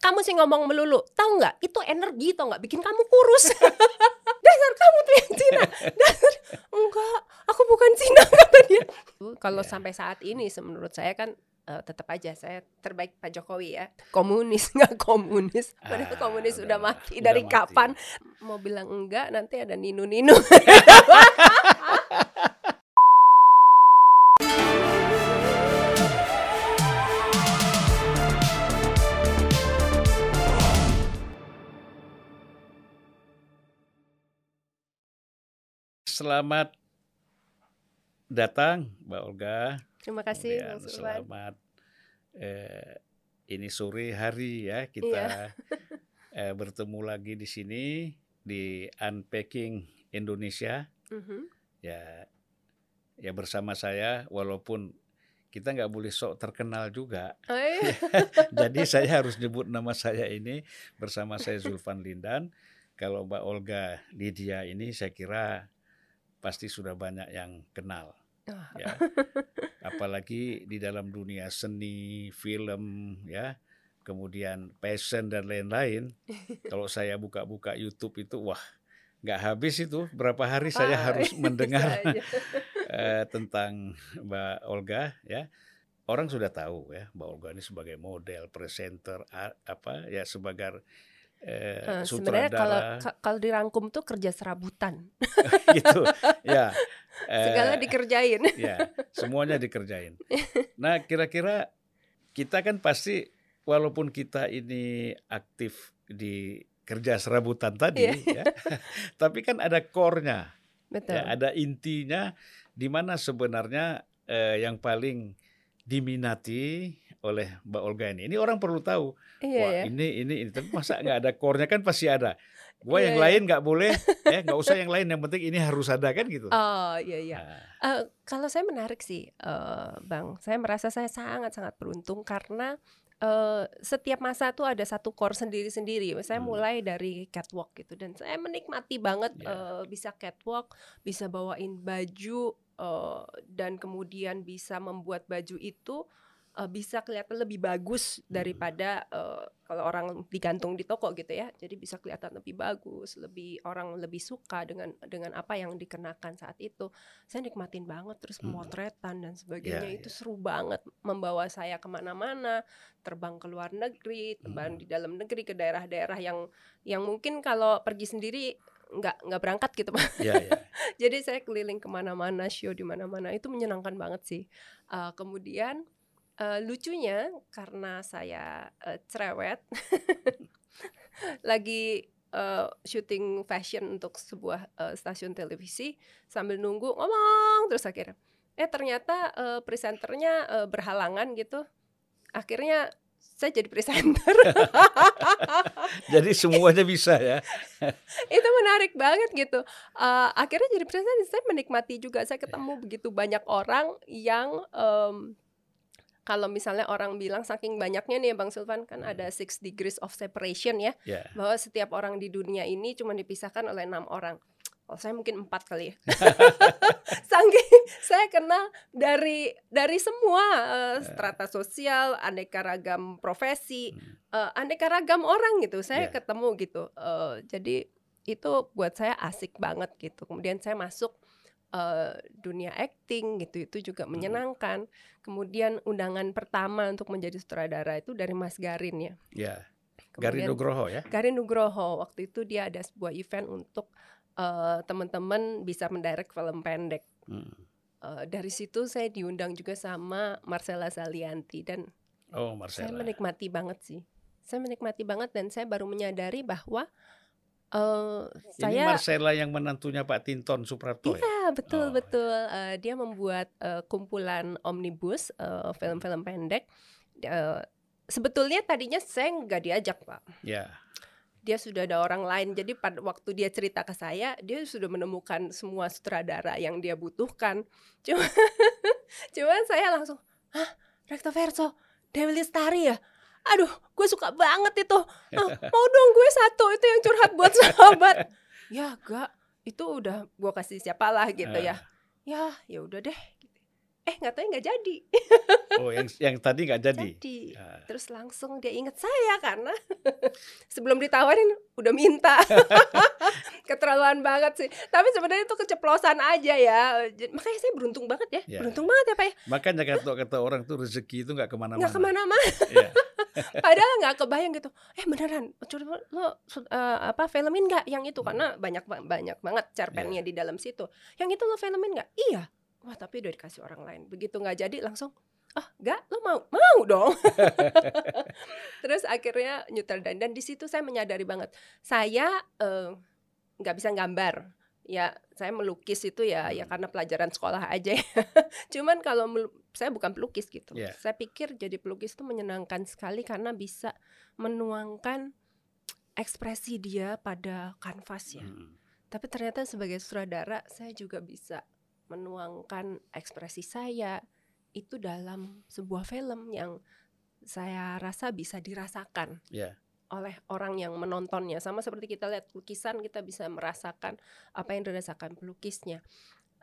kamu sih ngomong melulu, tahu nggak? Itu energi tau nggak? Bikin kamu kurus. Dasar kamu tuh yang Cina. Dasar enggak, aku bukan Cina kata dia. Kalau Ya. sampai saat ini, menurut saya kan eh, tetap aja saya terbaik Pak Jokowi ya. Komunis nggak komunis, padahal Ah, komunis udah udah mati udah dari mati. kapan? Mau bilang enggak, nanti ada ninu-ninu. Selamat datang, Mbak Olga. Terima kasih, Kemudian Bang selamat eh, ini sore hari ya Iya. kita eh, bertemu lagi di sini di Unpacking Indonesia Mhm. ya ya bersama saya walaupun kita nggak boleh sok terkenal juga Oh, iya. jadi saya harus nyebut nama saya ini bersama saya Zulfan Lindan kalau Mbak Olga Lydia ini saya kira pasti sudah banyak yang kenal Wah. ya. Apalagi di dalam dunia seni film ya. Kemudian passion dan lain-lain. Kalau saya buka-buka YouTube itu wah nggak habis itu. Berapa hari saya Ah, harus mendengar eh, tentang Mbak Olga ya. Orang sudah tahu ya Mbak Olga ini sebagai model presenter apa ya sebagai eh, Eh, Sebenarnya kalau kalau dirangkum tuh kerja serabutan, gitu ya segala Eh, dikerjain. ya semuanya dikerjain. Nah kira-kira kita kan pasti walaupun kita ini aktif di kerja serabutan tadi, Iya. ya, tapi kan ada core-nya, Betul. ya, ada intinya di mana sebenarnya eh, yang paling diminati oleh Mbak Olga ini. Ini orang perlu tahu. Iya Wah ya. ini ini ini. Tapi masa nggak ada core-nya kan pasti ada. Gua Iya, yang iya. lain nggak boleh, ya nggak usah yang lain. Yang penting ini harus ada kan gitu. Oh iya iya. Nah, Eh, kalau saya menarik sih, eh, Bang. Saya merasa saya sangat-sangat beruntung karena eh, setiap masa tuh ada satu core sendiri-sendiri. Saya Hmm. mulai dari catwalk gitu dan saya menikmati banget Ya. eh, bisa catwalk, bisa bawain baju eh, dan kemudian bisa membuat baju itu eh, bisa kelihatan lebih bagus daripada eh, kalau orang digantung di toko gitu ya. Jadi bisa kelihatan lebih bagus, lebih orang lebih suka dengan dengan apa yang dikenakan saat itu saya nikmatin banget terus Hmm. pemotretan dan sebagainya Ya, itu ya. seru banget membawa saya ke mana-mana terbang ke luar negeri terbang Hmm. di dalam negeri ke daerah-daerah yang yang mungkin kalau pergi sendiri nggak nggak berangkat gitu Pak. ya, ya. jadi saya keliling ke mana-mana show di mana-mana itu menyenangkan banget sih Uh, kemudian uh, lucunya karena saya uh, cerewet lagi uh, syuting fashion untuk sebuah uh, stasiun televisi sambil nunggu ngomong terus akhirnya. Eh ternyata uh, presenternya uh, berhalangan gitu. Akhirnya saya jadi presenter. Jadi semuanya bisa ya. itu menarik banget gitu. Eh, akhirnya jadi presenter saya menikmati juga. Saya ketemu begitu banyak orang yang em, kalau misalnya orang bilang saking banyaknya nih bang Sulvan kan ada six degrees of separation ya Ya. bahwa setiap orang di dunia ini cuma dipisahkan oleh enam orang. Kalau saya mungkin empat kali ya. Saking saya kenal dari dari semua eh, strata sosial aneka ragam profesi eh, aneka ragam orang gitu saya Ya. ketemu gitu. Eh, jadi itu buat saya asik banget gitu. Kemudian saya masuk eh, dunia acting gitu itu juga menyenangkan kemudian undangan pertama untuk menjadi sutradara itu dari Mas Garin ya Ya. Garin Nugroho ya. Garin Nugroho waktu itu dia ada sebuah event untuk eh, teman-teman bisa mendirect film pendek Hmm. Eh, dari situ saya diundang juga sama Marcella Salianti dan Oh, saya Marcella. menikmati banget sih. Saya menikmati banget dan saya baru menyadari bahwa eh Ini saya Marcella yang menantunya Pak Tinton Suprapto ya. Iya betul Oh. betul. Eh, dia membuat eh, kumpulan omnibus film-film pendek. Eh, sebetulnya tadinya saya nggak diajak pak. Ya. Dia sudah ada orang lain. Jadi pada waktu dia cerita ke saya, dia sudah menemukan semua sutradara yang dia butuhkan. Cuma, cuma saya langsung, hah, Recto Verso, Dewi Lestari ya. Aduh, gue suka banget itu. Ah, mau dong gue satu itu yang curhat buat sahabat. Ya gak, itu udah gue kasih siapalah gitu ya. Ya, ya udah deh. eh nggak tahu nggak jadi Oh, yang yang tadi nggak jadi. jadi Ah, terus langsung dia inget saya karena sebelum ditawarin udah minta keterlaluan banget sih. Tapi sebenarnya itu keceplosan aja ya. Makanya saya beruntung banget ya. Ya. beruntung banget ya pak ya. Makanya kata kata orang tuh rezeki itu nggak ke mana-mana. nggak ke mana-mana. Iya. padahal nggak kebayang gitu. Eh beneran coba lo eh, apa filmin nggak yang itu? Karena banyak ba- banyak banget cerpennya di dalam situ. Yang itu lo filmin nggak? Iya. Wah tapi udah dikasih orang lain. Begitu nggak jadi langsung ah nggak lo mau? Mau dong. Terus akhirnya nyutradain dan di situ saya menyadari banget. Saya eh, nggak bisa gambar ya saya melukis itu ya ya Hmm. karena pelajaran sekolah aja ya. cuman kalau saya bukan pelukis gitu Iya. saya pikir jadi pelukis itu menyenangkan sekali karena bisa menuangkan ekspresi dia pada kanvas ya Mm. tapi ternyata sebagai sutradara saya juga bisa menuangkan ekspresi saya itu dalam sebuah film yang saya rasa bisa dirasakan Ya. Oleh orang yang menontonnya. Sama seperti kita lihat lukisan kita bisa merasakan apa yang dirasakan pelukisnya.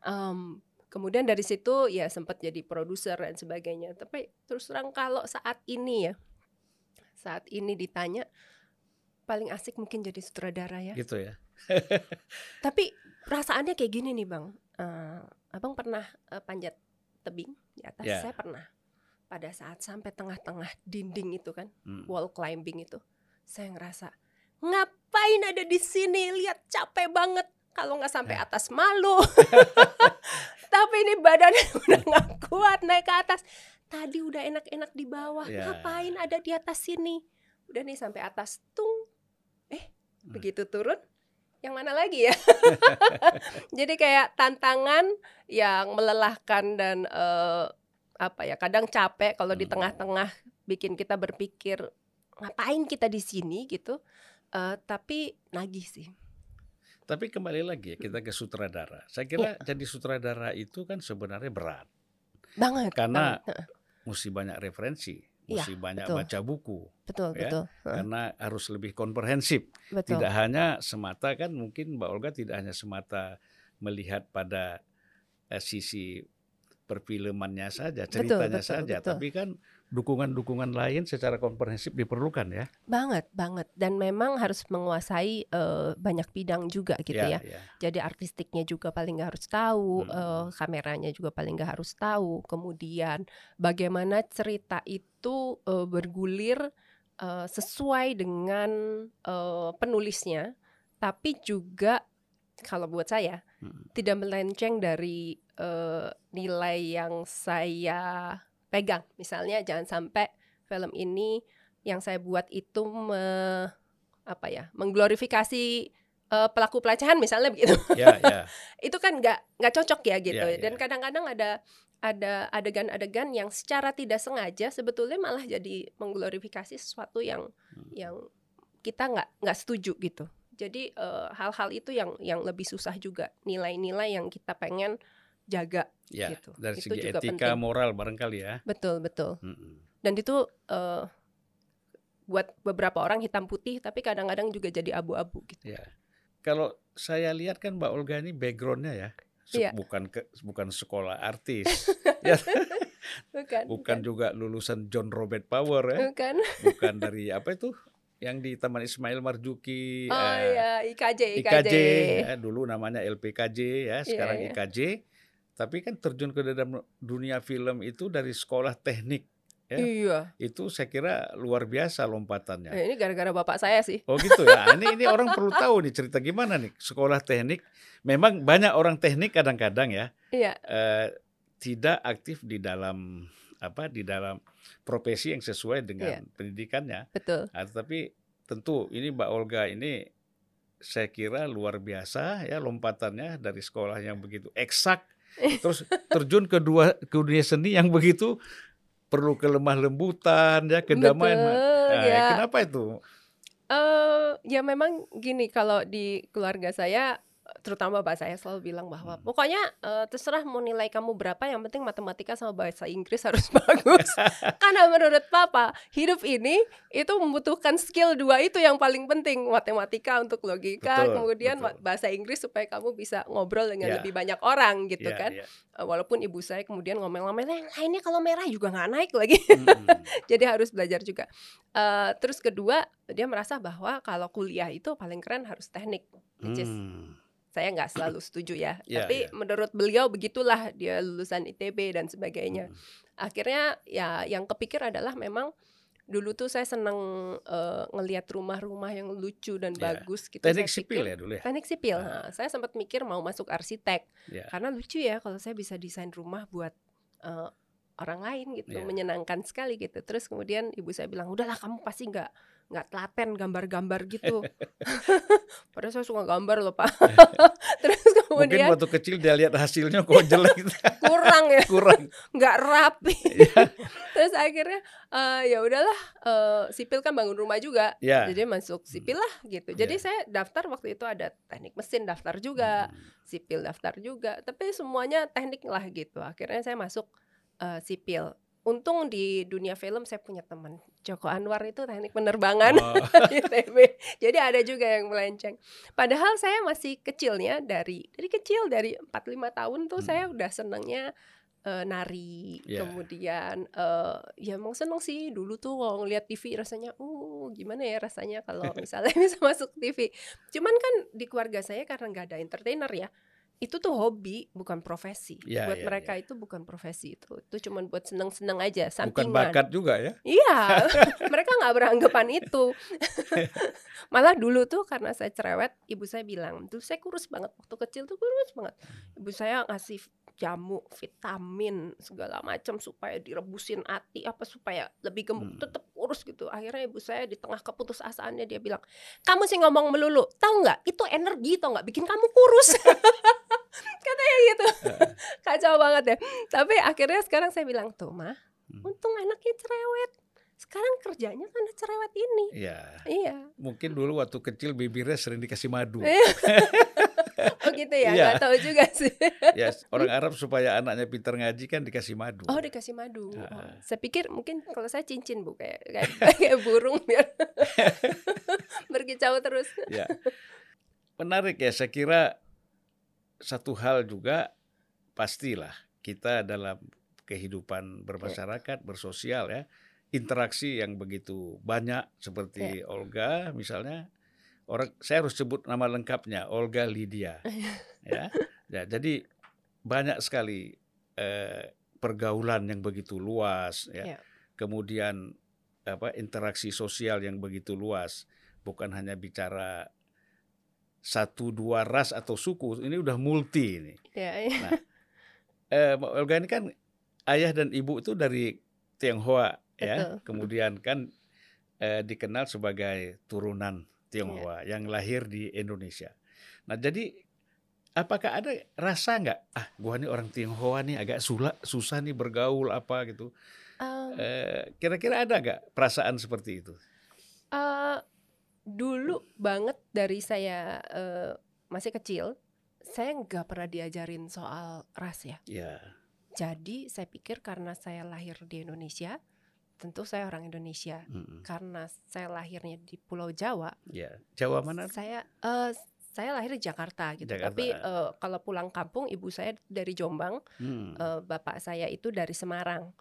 Em, kemudian dari situ ya sempat jadi produser dan sebagainya. Tapi terus terang kalau saat ini ya saat ini ditanya paling asik mungkin jadi sutradara ya. Gitu ya. tapi perasaannya kayak gini nih bang. Eh, abang pernah eh, panjat tebing di atas? Ya. saya pernah. Pada saat sampai tengah-tengah dinding itu kan Mm. wall climbing itu saya ngerasa ngapain ada di sini? Lihat capek banget. Kalau nggak sampai Ya. atas malu. Tapi ini badannya udah nggak kuat naik ke atas. Tadi udah enak-enak di bawah. Ya. ngapain ada di atas sini? Udah nih sampai atas. Tung. Eh Hmm. begitu turun yang mana lagi ya? Jadi kayak tantangan yang melelahkan dan eh, apa ya kadang capek kalau di Hmm. tengah-tengah bikin kita berpikir ngapain kita di sini gitu Eh, tapi nagih sih Tapi kembali lagi ya, kita ke sutradara. Saya Iya. kira jadi sutradara itu kan sebenarnya berat. banget Karena banget. Mesti banyak referensi, Iya, mesti banyak betul. baca buku, betul ya, betul karena harus lebih komprehensif. betul Tidak hanya semata kan mungkin Mbak Olga tidak hanya semata melihat pada eh, sisi perfilmannya saja, Betul, ceritanya betul, saja, betul. tapi kan dukungan-dukungan lain secara komprehensif diperlukan ya. banget banget dan memang harus menguasai eh, banyak bidang juga gitu ya ya. jadi artistiknya juga paling nggak harus tahu Hmm. eh, kameranya juga paling nggak harus tahu kemudian bagaimana cerita itu eh, bergulir eh, sesuai dengan eh, penulisnya tapi juga kalau buat saya Mm. tidak melenceng dari eh, nilai yang saya pegang misalnya jangan sampai film ini yang saya buat itu me, apa ya mengglorifikasi eh, pelaku pelecehan misalnya begitu Ya, ya. itu kan nggak nggak cocok ya gitu Iya, dan iya. kadang-kadang ada ada adegan-adegan yang secara tidak sengaja sebetulnya malah jadi mengglorifikasi sesuatu yang Hmm. yang kita nggak nggak setuju gitu jadi eh, hal-hal itu yang yang lebih susah juga nilai-nilai yang kita pengen jaga Ya, Gitu. dari Itu segi juga etika penting. moral barangkali ya. betul betul Mm-mm. dan itu eh, buat beberapa orang hitam putih tapi kadang-kadang juga jadi abu-abu gitu Ya. Kalau saya lihat kan Mbak Olga ini backgroundnya ya, se- Iya. bukan ke, bukan sekolah artis, ya, bukan bukan juga lulusan John Robert Power ya, bukan bukan dari apa itu yang di Taman Ismail Marzuki, oh eh, ya IKJ IKJ, ya, dulu namanya LPKJ ya, sekarang iya. IKJ. Tapi kan terjun ke dalam dunia film itu dari sekolah teknik, ya. iya itu saya kira luar biasa lompatannya. Eh, ini gara-gara bapak saya sih Oh gitu ya. Ini ini orang perlu tahu nih cerita gimana nih sekolah teknik. Memang banyak orang teknik kadang-kadang ya iya eh, tidak aktif di dalam apa di dalam profesi yang sesuai dengan Iya. pendidikannya. betul Ah, tetapi tentu ini Mbak Olga ini saya kira luar biasa ya lompatannya dari sekolah yang begitu eksak terus terjun ke dua ke dunia seni yang begitu perlu kelemah lembutan ya kedamaian. Betul, Nah, ya. Kenapa itu? eh ya memang gini kalau di keluarga saya terutama bapak saya selalu bilang bahwa Hmm. pokoknya eh, terserah mau nilai kamu berapa yang penting matematika sama bahasa Inggris harus bagus karena menurut papa hidup ini itu membutuhkan skill dua itu yang paling penting matematika untuk logika Betul, kemudian betul. bahasa Inggris supaya kamu bisa ngobrol dengan Ya. lebih banyak orang gitu Ya, kan ya. Eh, walaupun ibu saya kemudian ngomel-ngomel yang lainnya kalau merah juga nggak naik lagi Mm-mm. jadi harus belajar juga Eh, terus kedua dia merasa bahwa kalau kuliah itu paling keren harus teknik which is Hmm. Saya nggak selalu setuju ya, Ya, tapi ya. menurut beliau begitulah dia lulusan ITB dan sebagainya. Hmm. Akhirnya ya yang kepikir adalah memang dulu tuh saya seneng eh, ngelihat rumah-rumah yang lucu dan Ya. bagus gitu. Teknik Saya sipil pikir- ya dulu ya. Teknik sipil. Ah. Nah, saya sempat mikir mau masuk arsitek Ya. karena lucu ya kalau saya bisa desain rumah buat eh, orang lain gitu, Ya. menyenangkan sekali gitu. Terus kemudian ibu saya bilang, udahlah kamu pasti nggak nggak telaten gambar-gambar gitu. Padahal saya suka gambar loh pak. Terus Mungkin kemudian waktu kecil dia lihat hasilnya kok jelek kurang ya, kurang. nggak rapi. Iya. Terus akhirnya eh, ya udahlah eh, sipil kan bangun rumah juga. Ya. Jadi masuk sipil lah gitu. Jadi Ya. saya daftar waktu itu ada teknik mesin daftar juga, Hmm. sipil daftar juga. Tapi semuanya teknik lah gitu. Akhirnya saya masuk eh, sipil. Untung di dunia film saya punya teman Joko Anwar itu teknik penerbangan Oh, ITB. Jadi ada juga yang melenceng. Padahal saya masih kecilnya dari dari kecil dari 4 5 tahun tuh Hmm. saya udah senangnya eh, nari. Ya. Kemudian eh ya emang seneng sih dulu tuh kalau ngeliat TV rasanya uh gimana ya rasanya kalau misalnya bisa masuk TV. Cuman kan di keluarga saya karena nggak ada entertainer ya. Itu tuh hobi bukan profesi. Ya, buat ya, mereka itu bukan profesi itu. Itu cuman buat seneng-seneng aja bukan sampingan. bakat juga ya. Iya, mereka nggak beranggapan itu. Malah dulu tuh karena saya cerewet, ibu saya bilang, tuh saya kurus banget waktu kecil tuh kurus banget. Ibu saya ngasih jamu, vitamin segala macam supaya direbusin hati apa supaya lebih gemuk, Hmm. tetap kurus gitu. Akhirnya ibu saya di tengah keputusasaannya dia bilang, kamu sih ngomong melulu, tahu nggak? Itu energi tau nggak bikin kamu kurus. Katanya gitu, kacau banget ya. Tapi akhirnya sekarang saya bilang tuh mah, Hmm. untung anaknya cerewet. Sekarang kerjanya karena cerewet ini. Iya. Iya. Mungkin dulu waktu kecil bibirnya sering dikasih madu. Oh gitu ya, Iya. nggak tahu juga sih. ya, orang Arab supaya anaknya pintar ngaji kan dikasih madu. Oh dikasih madu. Ah. Oh, saya pikir mungkin kalau saya cincin bu kayak kayak, kayak burung biar berkicau terus. Ya. Menarik ya, saya kira satu hal juga pastilah kita dalam kehidupan bermasyarakat, bersosial ya, interaksi yang begitu banyak seperti Olga misalnya. Orang saya harus sebut nama lengkapnya Olga Lydia. ya. ya. Jadi banyak sekali eh, pergaulan yang begitu luas ya. Ya. Kemudian apa interaksi sosial yang begitu luas, bukan hanya bicara satu dua ras atau suku, ini udah multi ini. Ya, ya. Eh, Mbak Olga ini kan ayah dan ibu itu dari Tionghoa ya, Betul. kemudian kan eh, dikenal sebagai turunan Tionghoa yang lahir di Indonesia. Nah jadi apakah ada rasa nggak ah gua nih orang Tionghoa nih agak sulah, susah nih bergaul apa gitu? Um, Eh, Kira-kira ada nggak perasaan seperti itu? eh, dulu banget dari saya eh, masih kecil, saya nggak pernah diajarin soal ras ya. Ya, Jadi saya pikir karena saya lahir di Indonesia, tentu saya orang Indonesia. mm-mm. Karena saya lahirnya di Pulau Jawa, ya. Jawa mana? saya eh, saya lahir di Jakarta gitu. Jakarta. Tapi eh, kalau pulang kampung, ibu saya dari Jombang, Hmm. eh, bapak saya itu dari Semarang.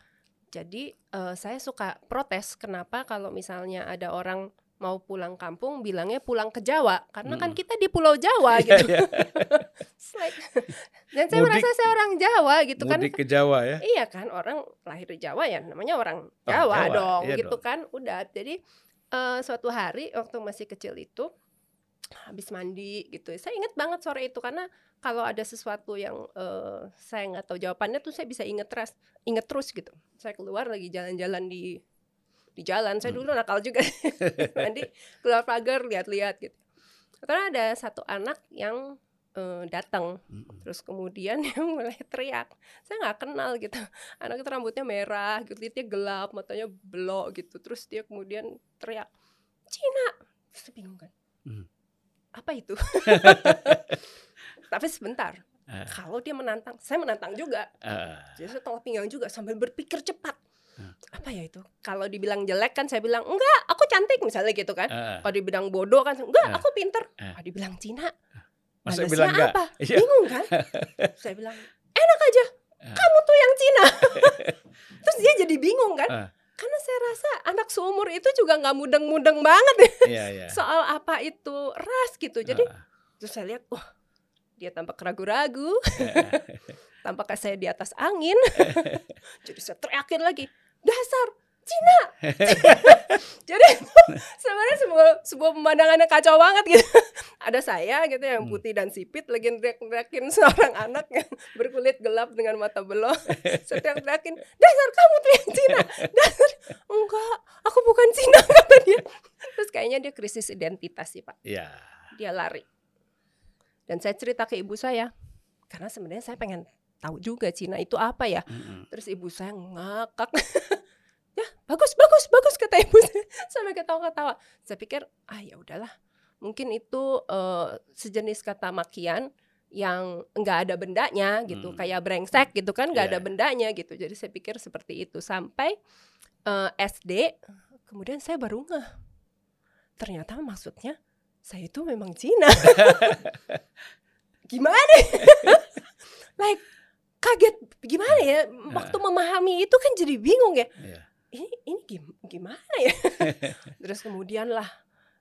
Jadi eh, saya suka protes kenapa kalau misalnya ada orang mau pulang kampung bilangnya pulang ke Jawa karena kan Mm-mm. kita di Pulau Jawa Iya, gitu. iya. It's like- Dan saya Mudik- merasa saya orang Jawa gitu kan. Mudik ke Jawa ya? Iya kan orang lahir di Jawa ya namanya orang Oh, Jawa, Jawa, dong iya gitu dong. kan. Udah jadi eh, suatu hari waktu masih kecil itu habis mandi gitu. Saya ingat banget sore itu karena kalau ada sesuatu yang eh, saya nggak tahu jawabannya tuh saya bisa inget terus, inget terus gitu. Saya keluar lagi jalan-jalan di di jalan. Saya Hmm. dulu nakal juga. mandi keluar pagar lihat-lihat gitu. Karena ada satu anak yang eh, datang Mm-mm. terus kemudian dia mulai teriak saya nggak kenal gitu anak itu rambutnya merah gitu kulitnya gelap matanya belok gitu terus dia kemudian teriak Cina terus saya bingung kan Hmm. apa itu tapi sebentar. Ah, Kalau dia menantang, saya menantang juga. ah, Jadi saya tolak pinggang juga sambil berpikir cepat. Apa ya itu? Kalau dibilang jelek kan saya bilang enggak, aku cantik misalnya gitu kan. ah. Kalau dibilang bodoh kan enggak, Ah. aku pinter. Ah. Kalau dibilang Cina, Masa bilang enggak? apa? Iya. Bingung kan? saya bilang enak aja, kamu tuh yang Cina. Terus dia jadi bingung kan? Ah. Karena saya rasa anak seumur itu juga nggak mudeng-mudeng banget ya Iya, iya. soal apa itu ras gitu. Jadi Ah, terus saya lihat, wah dia tampak ragu-ragu, ah, tampaknya saya di atas angin. Jadi saya teriakin lagi, dasar Cina. Jadi sebenarnya sebuah, sebuah pemandangan yang kacau banget gitu. Ada saya gitu yang Hmm. putih dan sipit lagi teriak-teriakin seorang anak yang berkulit gelap dengan mata belok. Saya teriak-teriakin, dasar kamu tuh yang Cina. Dasar, enggak, aku bukan Cina kata dia. Terus kayaknya dia krisis identitas sih Pak. Iya. Dia lari. Dan saya cerita ke ibu saya, karena sebenarnya saya pengen tahu juga Cina itu apa ya. Mm-mm. Terus ibu saya ngakak. ya, bagus, bagus, bagus kata ibu saya. Sampai ketawa-ketawa. Saya pikir, ah ya udahlah. Mungkin itu eh, sejenis kata makian yang enggak ada bendanya gitu, Hmm. kayak brengsek gitu kan, enggak Iya. ada bendanya gitu. Jadi saya pikir seperti itu sampai eh, SD, kemudian saya baru ngeh. Ternyata maksudnya saya itu memang Cina. Gimana? like kaget gimana ya waktu memahami itu kan jadi bingung ya. Iya. ini ini gim- gimana ya? Terus kemudian lah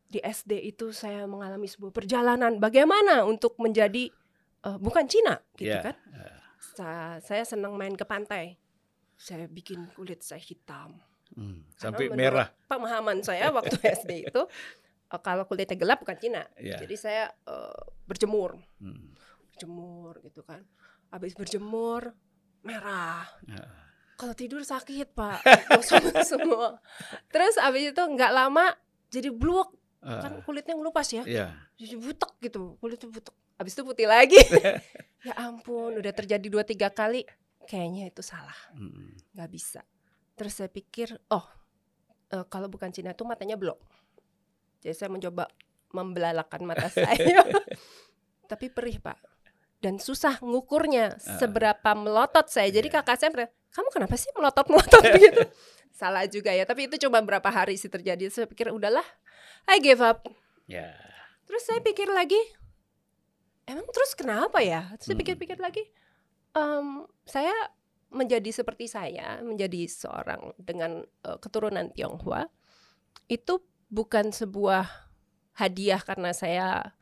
di SD itu saya mengalami sebuah perjalanan bagaimana untuk menjadi eh, bukan Cina gitu Iya. kan? Sa- saya senang main ke pantai. Saya bikin kulit saya hitam. Hmm, Sampai merah. pemahaman saya waktu SD itu eh, kalau kulitnya gelap bukan Cina. Iya. jadi saya eh, berjemur. Hmm. berjemur gitu kan habis berjemur merah. Ah, kalau tidur sakit pak. Gosong semua terus abis itu nggak lama jadi bluk. Ah, kan kulitnya ngelupas ya. Iya. jadi butek gitu kulitnya butek. Abis itu putih lagi. Ya ampun udah terjadi dua tiga kali kayaknya itu salah. Mm. nggak bisa. Terus saya pikir oh eh, kalau bukan Cina itu matanya blok. Jadi saya mencoba membelalakan mata saya. Tapi perih pak dan susah ngukurnya Ah. seberapa melotot saya jadi Iya. kakak saya bilang, kamu kenapa sih melotot melotot begitu salah juga ya tapi itu cuma berapa hari sih terjadi saya pikir udahlah I give up Ya. terus saya pikir lagi emang terus kenapa ya terus saya Hmm. pikir-pikir lagi em, saya menjadi seperti saya menjadi seorang dengan eh, keturunan Tionghoa itu bukan sebuah hadiah karena saya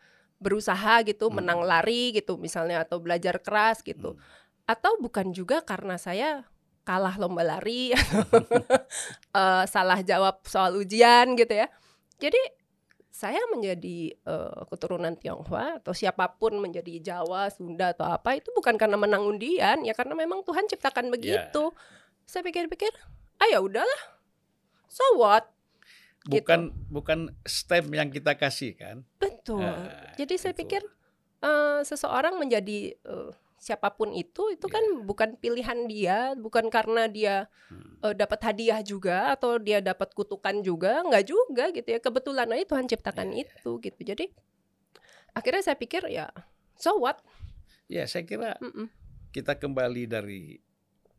berusaha gitu Hmm. menang lari gitu misalnya atau belajar keras gitu Hmm. atau bukan juga karena saya kalah lomba lari eh, salah jawab soal ujian gitu ya jadi saya menjadi eh, keturunan Tionghoa atau siapa pun menjadi Jawa, Sunda atau apa itu bukan karena menang undian ya karena memang Tuhan ciptakan begitu. Saya pikir-pikir, ah ya udahlah, so what? Gitu. Bukan bukan stem yang kita kasih kan? Betul. Ah, Jadi saya pikir eh, seseorang menjadi eh, siapa pun itu itu Ya. kan bukan pilihan dia, bukan karena dia Hmm. eh, dapat hadiah juga atau dia dapat kutukan juga, nggak juga gitu ya. Kebetulan aja Tuhan ciptakan Ya, ya. itu gitu. Jadi akhirnya saya pikir ya so what? Ya, saya kira Mm-mm. kita kembali dari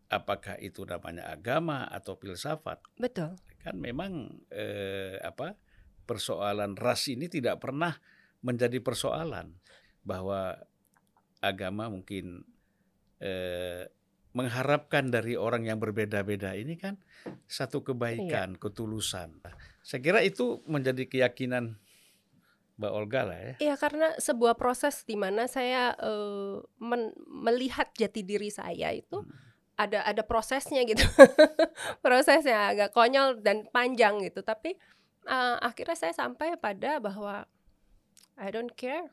apakah itu namanya agama atau filsafat. Betul. Kan memang eh, apa? persoalan ras ini tidak pernah menjadi persoalan bahwa agama mungkin eh, mengharapkan dari orang yang berbeda-beda ini kan satu kebaikan, ketulusan. Saya kira itu menjadi keyakinan Mbak Olga lah ya. Iya karena sebuah proses di mana saya eh, men- melihat jati diri saya itu Hmm. Ada ada prosesnya gitu. Prosesnya agak konyol dan panjang gitu. Tapi eh, akhirnya saya sampai pada bahwa I don't care.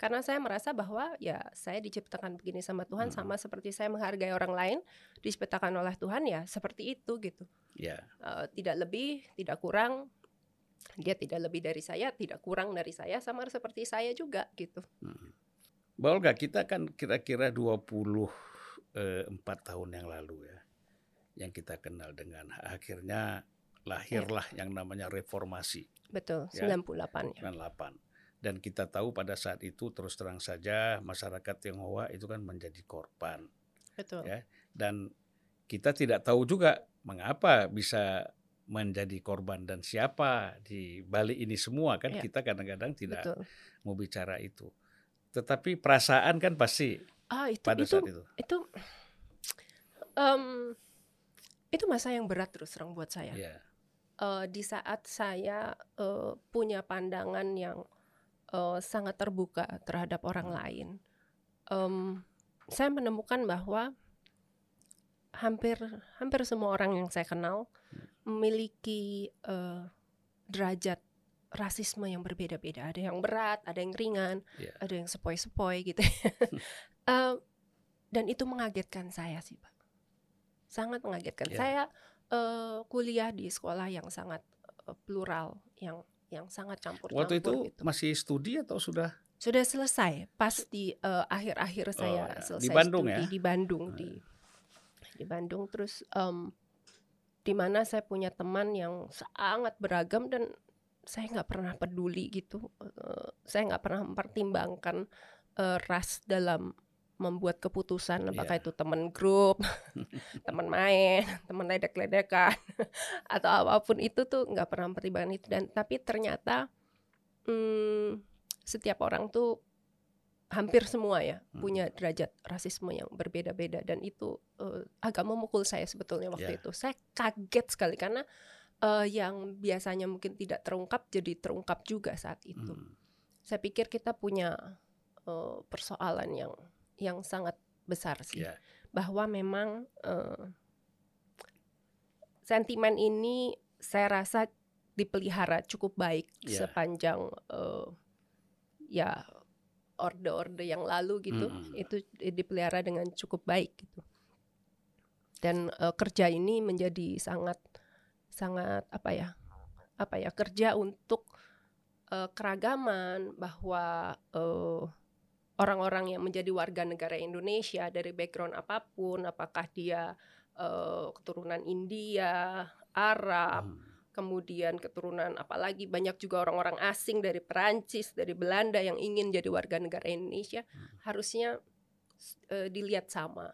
Karena saya merasa bahwa ya saya diciptakan begini sama Tuhan Hmm. sama seperti saya menghargai orang lain diciptakan oleh Tuhan ya seperti itu gitu. Ya, Eh, tidak lebih tidak kurang. Dia tidak lebih dari saya tidak kurang dari saya sama seperti saya juga gitu. Hmm. Olga, kita kan kira-kira 24 tahun yang lalu ya, yang kita kenal dengan akhirnya lahirlah yang namanya reformasi betul Ya. 98 ya 98. dan kita tahu pada saat itu terus terang saja masyarakat Tionghoa itu kan menjadi korban Betul. ya dan kita tidak tahu juga mengapa bisa menjadi korban dan siapa di balik ini semua kan Ya. kita kadang-kadang tidak Betul. mau bicara itu tetapi perasaan kan pasti Ah itu pada itu saat itu itu em, itu masa yang berat terus terang buat saya. ya Eh, di saat saya eh, punya pandangan yang eh, sangat terbuka terhadap orang Hmm. lain, em, saya menemukan bahwa hampir hampir semua orang yang saya kenal memiliki eh, derajat rasisme yang berbeda-beda. Ada yang berat, ada yang ringan, Ya. ada yang sepoi-sepoi gitu. Dan itu mengagetkan saya sih, Pak. Sangat mengagetkan. Ya. Saya eh, kuliah di sekolah yang sangat eh, plural, yang yang sangat campur-campur waktu itu gitu. masih studi atau sudah Sudah selesai pas di eh, akhir-akhir saya ya. Di selesai Bandung studi ya? di Bandung Hmm. di di Bandung terus em, di mana saya punya teman yang sangat beragam dan saya nggak pernah peduli gitu Eh, saya nggak pernah mempertimbangkan eh, ras dalam membuat keputusan apakah Iya. itu teman grup teman main teman ledek-ledekan atau apa pun itu tuh nggak pernah mempertimbangkan itu dan tapi ternyata hmm, setiap orang tuh hampir semua ya Hmm. punya derajat rasisme yang berbeda-beda dan itu eh, agak memukul saya sebetulnya waktu Ya. itu saya kaget sekali karena eh, yang biasanya mungkin tidak terungkap jadi terungkap juga saat itu Hmm. saya pikir kita punya eh, persoalan yang yang sangat besar sih Ya. bahwa memang eh, sentimen ini saya rasa dipelihara cukup baik Ya. sepanjang eh, ya orde-orde yang lalu gitu Mm-mm. itu dipelihara dengan cukup baik gitu dan eh, kerja ini menjadi sangat sangat apa ya apa ya kerja untuk eh, keragaman bahwa eh, orang-orang yang menjadi warga negara Indonesia dari background apa pun apakah dia eh, keturunan India Arab Hmm. kemudian keturunan apalagi banyak juga orang-orang asing dari Perancis, dari Belanda yang ingin jadi warga negara Indonesia harusnya eh, dilihat sama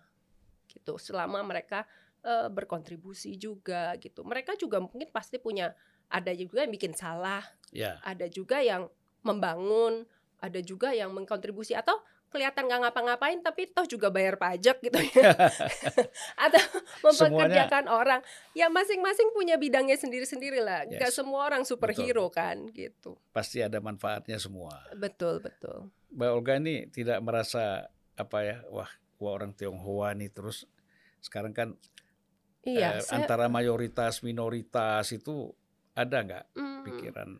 gitu. Selama mereka eh, berkontribusi juga gitu. Mereka juga mungkin pasti punya ada juga yang bikin salah, Ya. ada juga yang membangun, ada juga yang mengkontribusi atau kelihatan nggak ngapa-ngapain tapi toh juga bayar pajak gitu ya. atau mempekerjakan orang ya masing-masing punya bidangnya sendiri-sendiri lah nggak Yes. semua orang superhero kan gitu Pasti ada manfaatnya semua. betul betul Mbak Olga ini tidak merasa apa ya, wah, wah orang Tionghoa nih terus sekarang kan iya eh, saya antara mayoritas minoritas itu ada nggak mm, pikiran?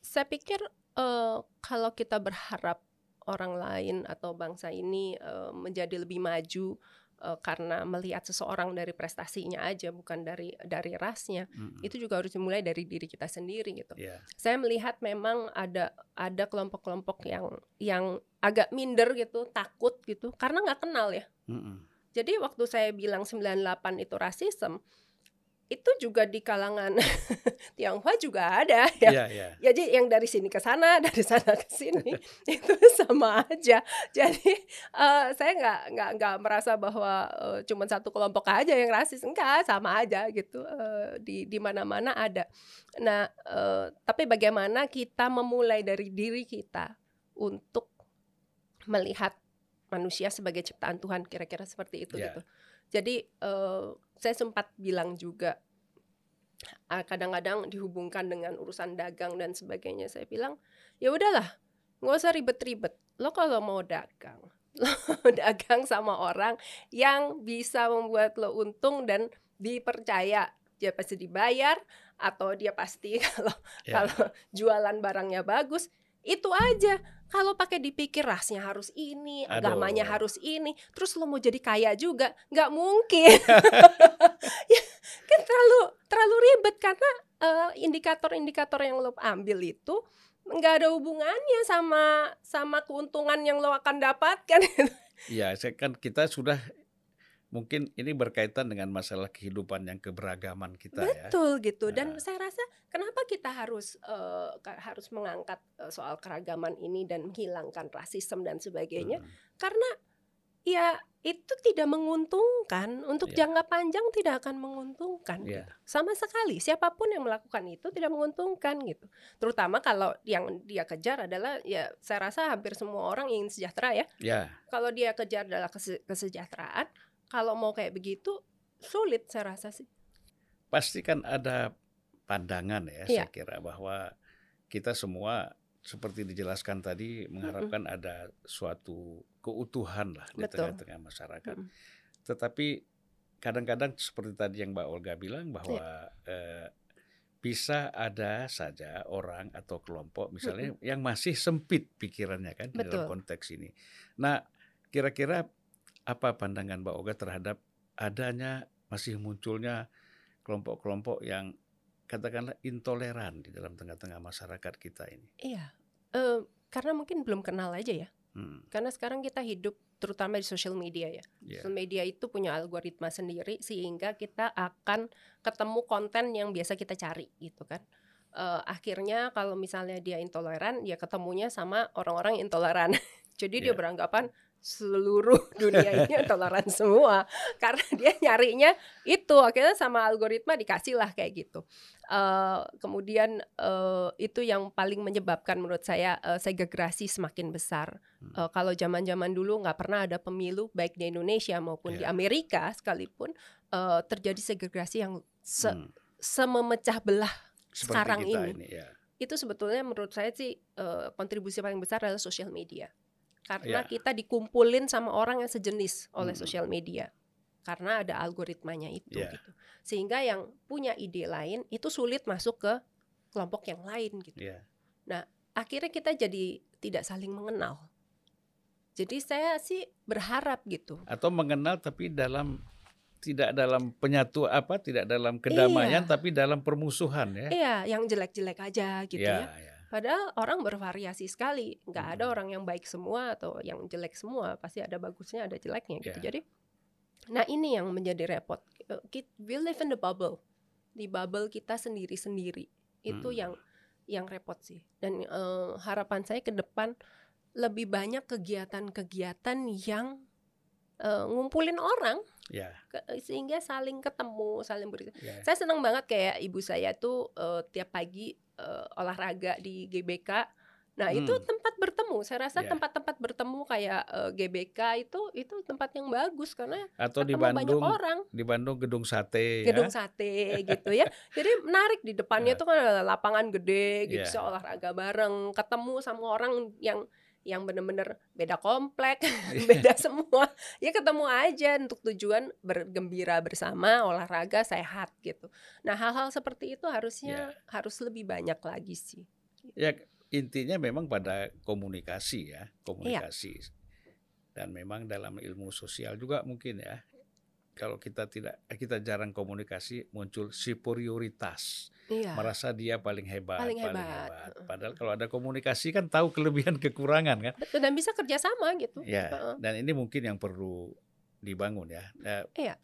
saya pikir eh, kalau kita berharap orang lain atau bangsa ini eh, menjadi lebih maju eh, karena melihat seseorang dari prestasinya aja bukan dari dari rasnya Mm-mm. itu juga harus dimulai dari diri kita sendiri gitu Ya, saya melihat memang ada ada kelompok-kelompok yang yang agak minder gitu, takut gitu karena nggak kenal ya. Mm-mm. Jadi waktu saya bilang 98 itu rasisme, itu juga di kalangan Tionghoa juga ada ya. ya, ya. Jadi yang dari sini ke sana, dari sana ke sini itu sama aja. Jadi eh, saya nggak nggak nggak merasa bahwa eh, cuma satu kelompok aja yang rasis, enggak sama aja gitu. Eh, di di mana-mana ada. Nah, eh, tapi bagaimana kita memulai dari diri kita untuk melihat manusia sebagai ciptaan Tuhan, kira-kira seperti itu Ya. gitu. Jadi eh, saya sempat bilang juga ah, kadang-kadang dihubungkan dengan urusan dagang dan sebagainya. Saya bilang, ya udahlah, nggak usah ribet-ribet. Lo kalau mau dagang, lo dagang sama orang yang bisa membuat lo untung dan dipercaya. Dia pasti dibayar atau dia pasti kalau Ya. kalau jualan barangnya bagus, itu aja. Kalau pakai dipikir rasnya harus ini, Aduh. agamanya harus ini, terus lo mau jadi kaya juga, nggak mungkin. ya, kan terlalu terlalu ribet karena eh, indikator-indikator yang lo ambil itu nggak ada hubungannya sama sama keuntungan yang lo akan dapatkan. Ya, saya kan kita sudah mungkin ini berkaitan dengan masalah kehidupan yang keberagaman kita ya. Betul gitu. Dan Nah. saya rasa kenapa kita harus ka- harus mengangkat eh, soal keragaman ini dan menghilangkan rasisme dan sebagainya? Mm. Karena ya itu tidak menguntungkan untuk Iya. jangka panjang tidak akan menguntungkan Iya. gitu. sama sekali siapa pun yang melakukan itu tidak menguntungkan gitu terutama kalau yang dia kejar adalah ya saya rasa hampir semua orang ingin sejahtera ya Ya, kalau dia kejar adalah kese- kesejahteraan kalau mau kayak begitu sulit saya rasa sih pasti kan ada pandangan ya, Iya. saya kira bahwa kita semua seperti dijelaskan tadi mengharapkan ada suatu keutuhan lah di Betul. tengah-tengah masyarakat. Mm-mm. Tetapi kadang-kadang seperti tadi yang Mbak Olga bilang bahwa eh, bisa ada saja orang atau kelompok misalnya yang masih sempit pikirannya kan di dalam Betul. konteks ini. Nah, kira-kira apa pandangan Mbak Olga terhadap adanya masih munculnya kelompok-kelompok yang katakanlah intoleran di dalam tengah-tengah masyarakat kita ini. iya Eh, karena mungkin belum kenal aja ya Hmm, karena sekarang kita hidup terutama di social media ya ya. Social media itu punya algoritma sendiri sehingga kita akan ketemu konten yang biasa kita cari gitu kan. Eh, akhirnya kalau misalnya dia intoleran, ya ketemunya sama orang-orang intoleran. Jadi dia Iya. beranggapan seluruh dunia ini intoleran semua karena dia nyarinya itu akhirnya sama algoritma dikasih lah kayak gitu. Eh, kemudian eh, itu yang paling menyebabkan menurut saya eh, segregasi semakin besar. Hmm. Eh, kalau zaman-zaman dulu nggak pernah ada pemilu baik di Indonesia maupun di Iya. Amerika sekalipun eh, terjadi segregasi yang se Hmm, sememecah belah seperti sekarang ini. ini ya. itu sebetulnya menurut saya sih eh, kontribusi paling besar adalah sosial media karena Ya. kita dikumpulin sama orang yang sejenis oleh Mm-mm. sosial media karena ada algoritmanya itu Ya. gitu sehingga yang punya ide lain itu sulit masuk ke kelompok yang lain gitu Ya. akhirnya kita jadi tidak saling mengenal jadi saya sih berharap gitu Atau mengenal tapi dalam tidak dalam penyatu apa, tidak dalam kedamaian Iya. tapi dalam permusuhan ya. iya yang jelek-jelek aja gitu ya ya, ya. Padahal orang bervariasi sekali, nggak ada Mm-mm. orang yang baik semua atau yang jelek semua, pasti ada bagusnya, ada jeleknya gitu. Ya. Jadi, nah ini yang menjadi repot. Eh, We live in the bubble, di bubble kita sendiri-sendiri. Itu Mm. yang yang repot sih. Dan eh, harapan saya ke depan lebih banyak kegiatan-kegiatan yang eh, ngumpulin orang Ya, ke- sehingga saling ketemu, saling ber ya. saya senang banget kayak ibu saya tuh eh, tiap pagi eh, olahraga di GBK. Nah itu Hmm. tempat bertemu. Saya rasa Ya. tempat-tempat bertemu kayak eh, GBK itu itu tempat yang bagus karena Atau di ketemu banyak Bandung, orang. di Bandung gedung sate Gedung ya. sate gitu ya. Jadi menarik di depannya Ya. tuh kan ada lapangan gede gitu, Ya. bisa olahraga bareng, ketemu sama orang yang yang bener-bener beda komplek, beda semua. Ya ketemu aja untuk tujuan bergembira bersama, olahraga sehat gitu. Nah, hal-hal seperti itu harusnya harus lebih banyak lagi sih. Ya intinya memang pada komunikasi Iya. ya, komunikasi. Dan memang dalam ilmu sosial juga mungkin ya. Kalau kita tidak kita jarang komunikasi muncul superioritas. Iya. Merasa dia paling hebat, Paling hebat. Padahal kalau ada komunikasi kan tahu kelebihan kekurangan kan. Betul dan bisa kerjasama gitu. Ya, dan ini mungkin yang perlu dibangun ya. Nah, Iya.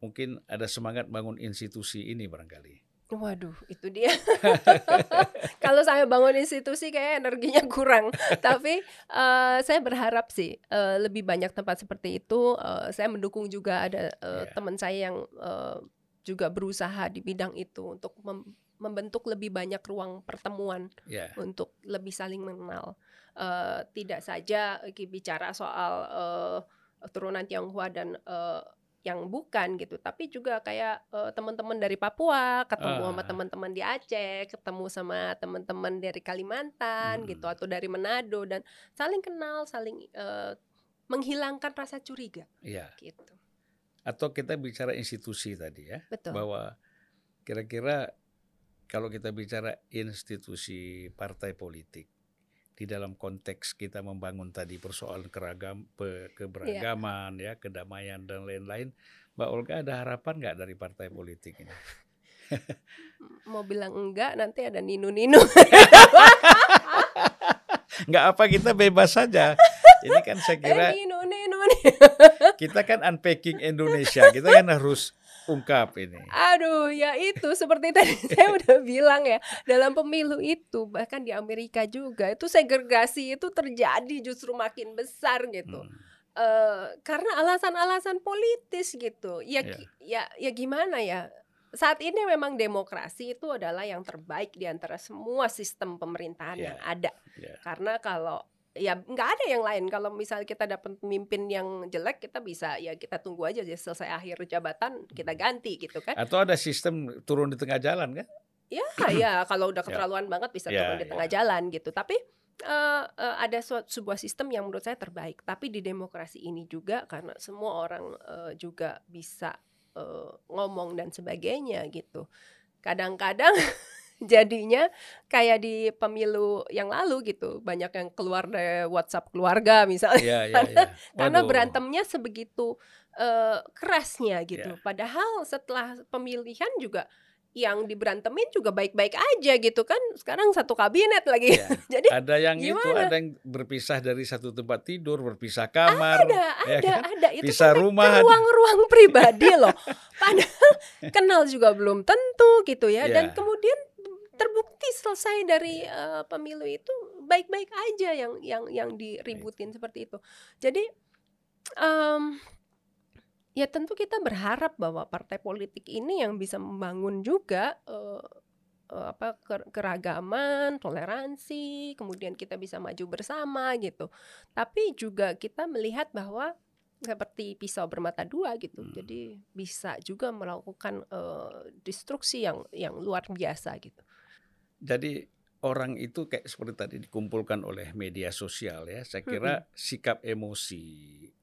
Mungkin ada semangat bangun institusi ini barangkali. Waduh, itu dia. Kalau saya bangun institusi kayak energinya kurang. Tapi eh, saya berharap sih eh, lebih banyak tempat seperti itu. Eh, saya mendukung juga ada eh, Iya. teman saya yang eh, juga berusaha di bidang itu untuk mem- membentuk lebih banyak ruang pertemuan Ya, untuk lebih saling mengenal. Eh, tidak saja bicara soal eh, turunan Tionghoa dan eh, yang bukan gitu, tapi juga kayak eh, teman-teman dari Papua ketemu sama Ah. teman-teman di Aceh, ketemu sama teman-teman dari Kalimantan Hmm. gitu atau dari Manado dan saling kenal, saling eh, menghilangkan rasa curiga iya. gitu. Atau kita bicara institusi tadi ya, Betul. bahwa kira-kira kalau kita bicara institusi partai politik di dalam konteks kita membangun tadi persoalan keragam pe- keberagaman ya kedamaian dan lain-lain Mbak Olga ada harapan nggak dari partai politik ini Mau bilang enggak nanti ada ninu-ninu. nggak apa kita bebas saja ini kan saya kira eh ninu-ninu nih. kita kan unpacking Indonesia, kita kan harus ungkap ini. Aduh, ya itu seperti tadi saya udah bilang ya, dalam pemilu itu bahkan di Amerika juga itu segregasi itu terjadi justru makin besar gitu. Hmm. Eh, karena alasan-alasan politis gitu. Ya, Ya. gi- ya ya gimana ya? Saat ini memang demokrasi itu adalah yang terbaik di antara semua sistem pemerintahan Ya. yang ada. Ya. Karena kalau ya nggak ada yang lain. Kalau misalnya kita dapat pemimpin yang jelek, kita bisa ya kita tunggu aja ya selesai akhir jabatan kita ganti gitu kan. Atau ada sistem turun di tengah jalan kan? Ya, ya kalau udah Ya. keterlaluan banget bisa Ya, turun di ya. tengah jalan gitu. Tapi eh, eh, ada sebuah sistem yang menurut saya terbaik. Tapi di demokrasi ini juga karena semua orang eh, juga bisa eh, ngomong dan sebagainya gitu. Kadang-kadang jadinya kayak di pemilu yang lalu gitu, banyak yang keluar dari WhatsApp keluarga misalnya. Iya, iya, iya. Karena Waduh. berantemnya sebegitu eh, kerasnya gitu. Ya. Padahal setelah pemilihan juga yang diberantemin juga baik-baik aja gitu kan. Sekarang satu kabinet lagi. Ya. Jadi Ada yang itu, Gimana? ada yang berpisah dari satu tempat tidur, berpisah kamar, ada, ya ada, kan? ada itu Pisah rumah, ruang-ruang pribadi loh. Padahal kenal juga belum tentu gitu ya. Dan Ya. kemudian terbukti selesai dari eh, pemilu itu baik-baik aja yang yang yang diributin seperti itu. Jadi em, ya tentu kita berharap bahwa partai politik ini yang bisa membangun juga eh, eh, apa ker- keragaman, toleransi, kemudian kita bisa maju bersama gitu. Tapi juga kita melihat bahwa seperti pisau bermata dua gitu. Hmm. Jadi bisa juga melakukan eh, destruksi yang yang luar biasa gitu. Jadi orang itu kayak seperti tadi dikumpulkan oleh media sosial ya. Saya kira sikap emosi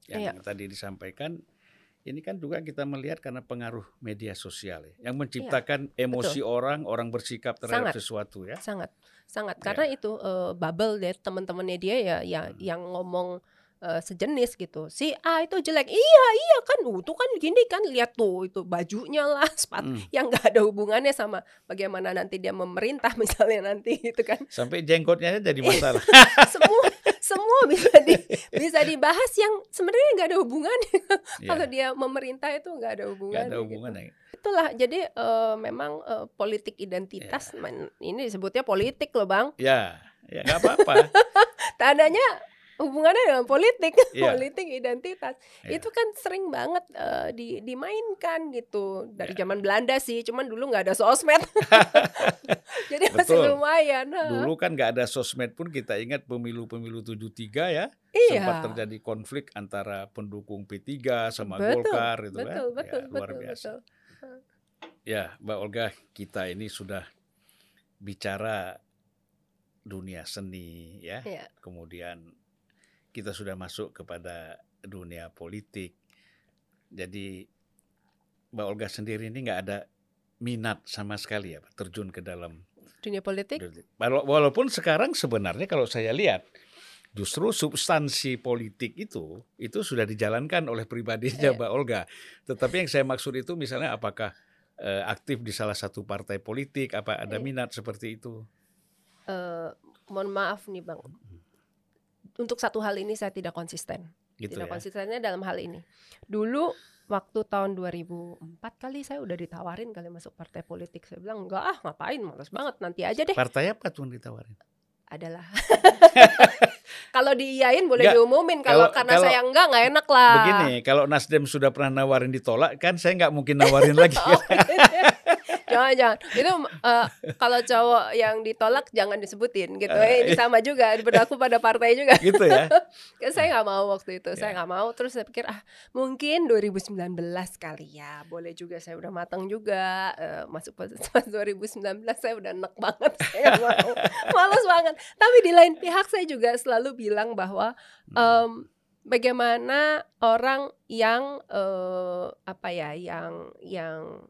yang Iya. tadi disampaikan ini kan juga kita melihat karena pengaruh media sosial ya, yang menciptakan emosi orang, orang bersikap terhadap Iya, Sangat. sesuatu ya. sangat sangat Ya. karena itu eh, bubble deh teman-temannya dia ya ya Hmm. yang ngomong eh, sejenis gitu. Si A itu jelek. Iya iya kan. Uh, tuh kan gini kan. Lihat tuh itu bajunya lah sepatu Hmm. yang nggak ada hubungannya sama bagaimana nanti dia memerintah misalnya nanti gitu kan. Sampai jenggotnya jadi masalah. semua semua bisa di, bisa dibahas yang sebenarnya nggak ada hubungannya. Ya, kalau dia memerintah itu nggak ada hubungannya ada gitu. hubungannya. itulah. Jadi eh, memang eh, politik identitas men- ini disebutnya politik loh bang. Ya, ya nggak apa-apa. tandanya hubungannya dengan politik, Iya. politik identitas. Iya. Itu kan sering banget eh, di, dimainkan gitu dari Iya. zaman Belanda sih, cuman dulu nggak ada sosmed, jadi masih Betul. lumayan. ha. Dulu kan nggak ada sosmed pun kita ingat pemilu-pemilu 73 ya. iya, sempat terjadi konflik antara pendukung P3 sama betul, Golkar itu betul, kan. betul, ya, luar betul, biasa. betul. Ya, Mbak Olga, kita ini sudah bicara dunia seni ya. Iya. Kemudian kita sudah masuk kepada dunia politik. Jadi Mbak Olga sendiri ini nggak ada minat sama sekali ya terjun ke dalam Dunia politik, Wala- Walaupun sekarang sebenarnya kalau saya lihat justru substansi politik itu itu sudah dijalankan oleh pribadinya Iya. Mbak Olga. Tetapi yang saya maksud itu misalnya apakah eh, aktif di salah satu partai politik, apa ada Iya. minat seperti itu? eh, mohon maaf nih bang, untuk satu hal ini saya tidak konsisten. Gitu tidak ya. konsistennya dalam hal ini. Dulu waktu tahun 2004 kali saya udah ditawarin kali masuk partai politik. Saya bilang enggak ah ngapain males banget nanti aja deh. Partai apa tuh yang ditawarin? Adalah kalau diiyain boleh Enggak, diumumin kalau kalau- karena kalau- saya enggak nggak enak lah. Begini, kalau Nasdem sudah pernah nawarin ditolak, kan saya nggak mungkin nawarin lagi. Oh, jangan jangan itu eh, kalau cowok yang ditolak jangan disebutin gitu. Eh, Eh, ini sama juga berlaku pada partai juga. gitu ya. Kan saya nggak mau waktu itu, saya Ya. nggak mau. Terus saya pikir ah mungkin 2019 kali ya, boleh juga. Saya udah matang juga Eh, masuk pas, pas 2019 saya udah enek banget, saya mau, males banget. Tapi di lain pihak saya juga selalu bilang bahwa em, bagaimana orang yang eh, apa ya, yang yang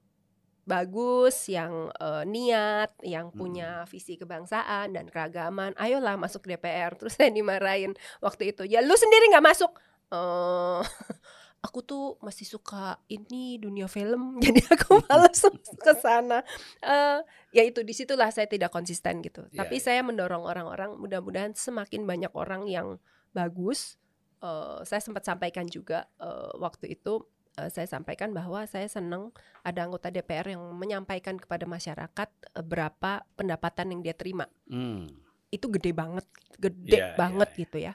bagus, yang eh, niat, yang punya visi kebangsaan dan keragaman, ayolah masuk DPR. Terus saya dimarahin waktu itu, ya lu sendiri nggak masuk. Eh, aku tuh masih suka ini dunia film, jadi aku males ke sana. Eh, ya itu di situlah saya tidak konsisten gitu. Ya, Tapi ya. saya mendorong orang-orang, mudah-mudahan semakin banyak orang yang bagus eh, saya sempat sampaikan juga eh, waktu itu eh, saya sampaikan bahwa saya senang ada anggota DPR yang menyampaikan kepada masyarakat eh, berapa pendapatan yang dia terima. Hmm. Itu gede banget, gede Iya, iya, banget iya. gitu ya.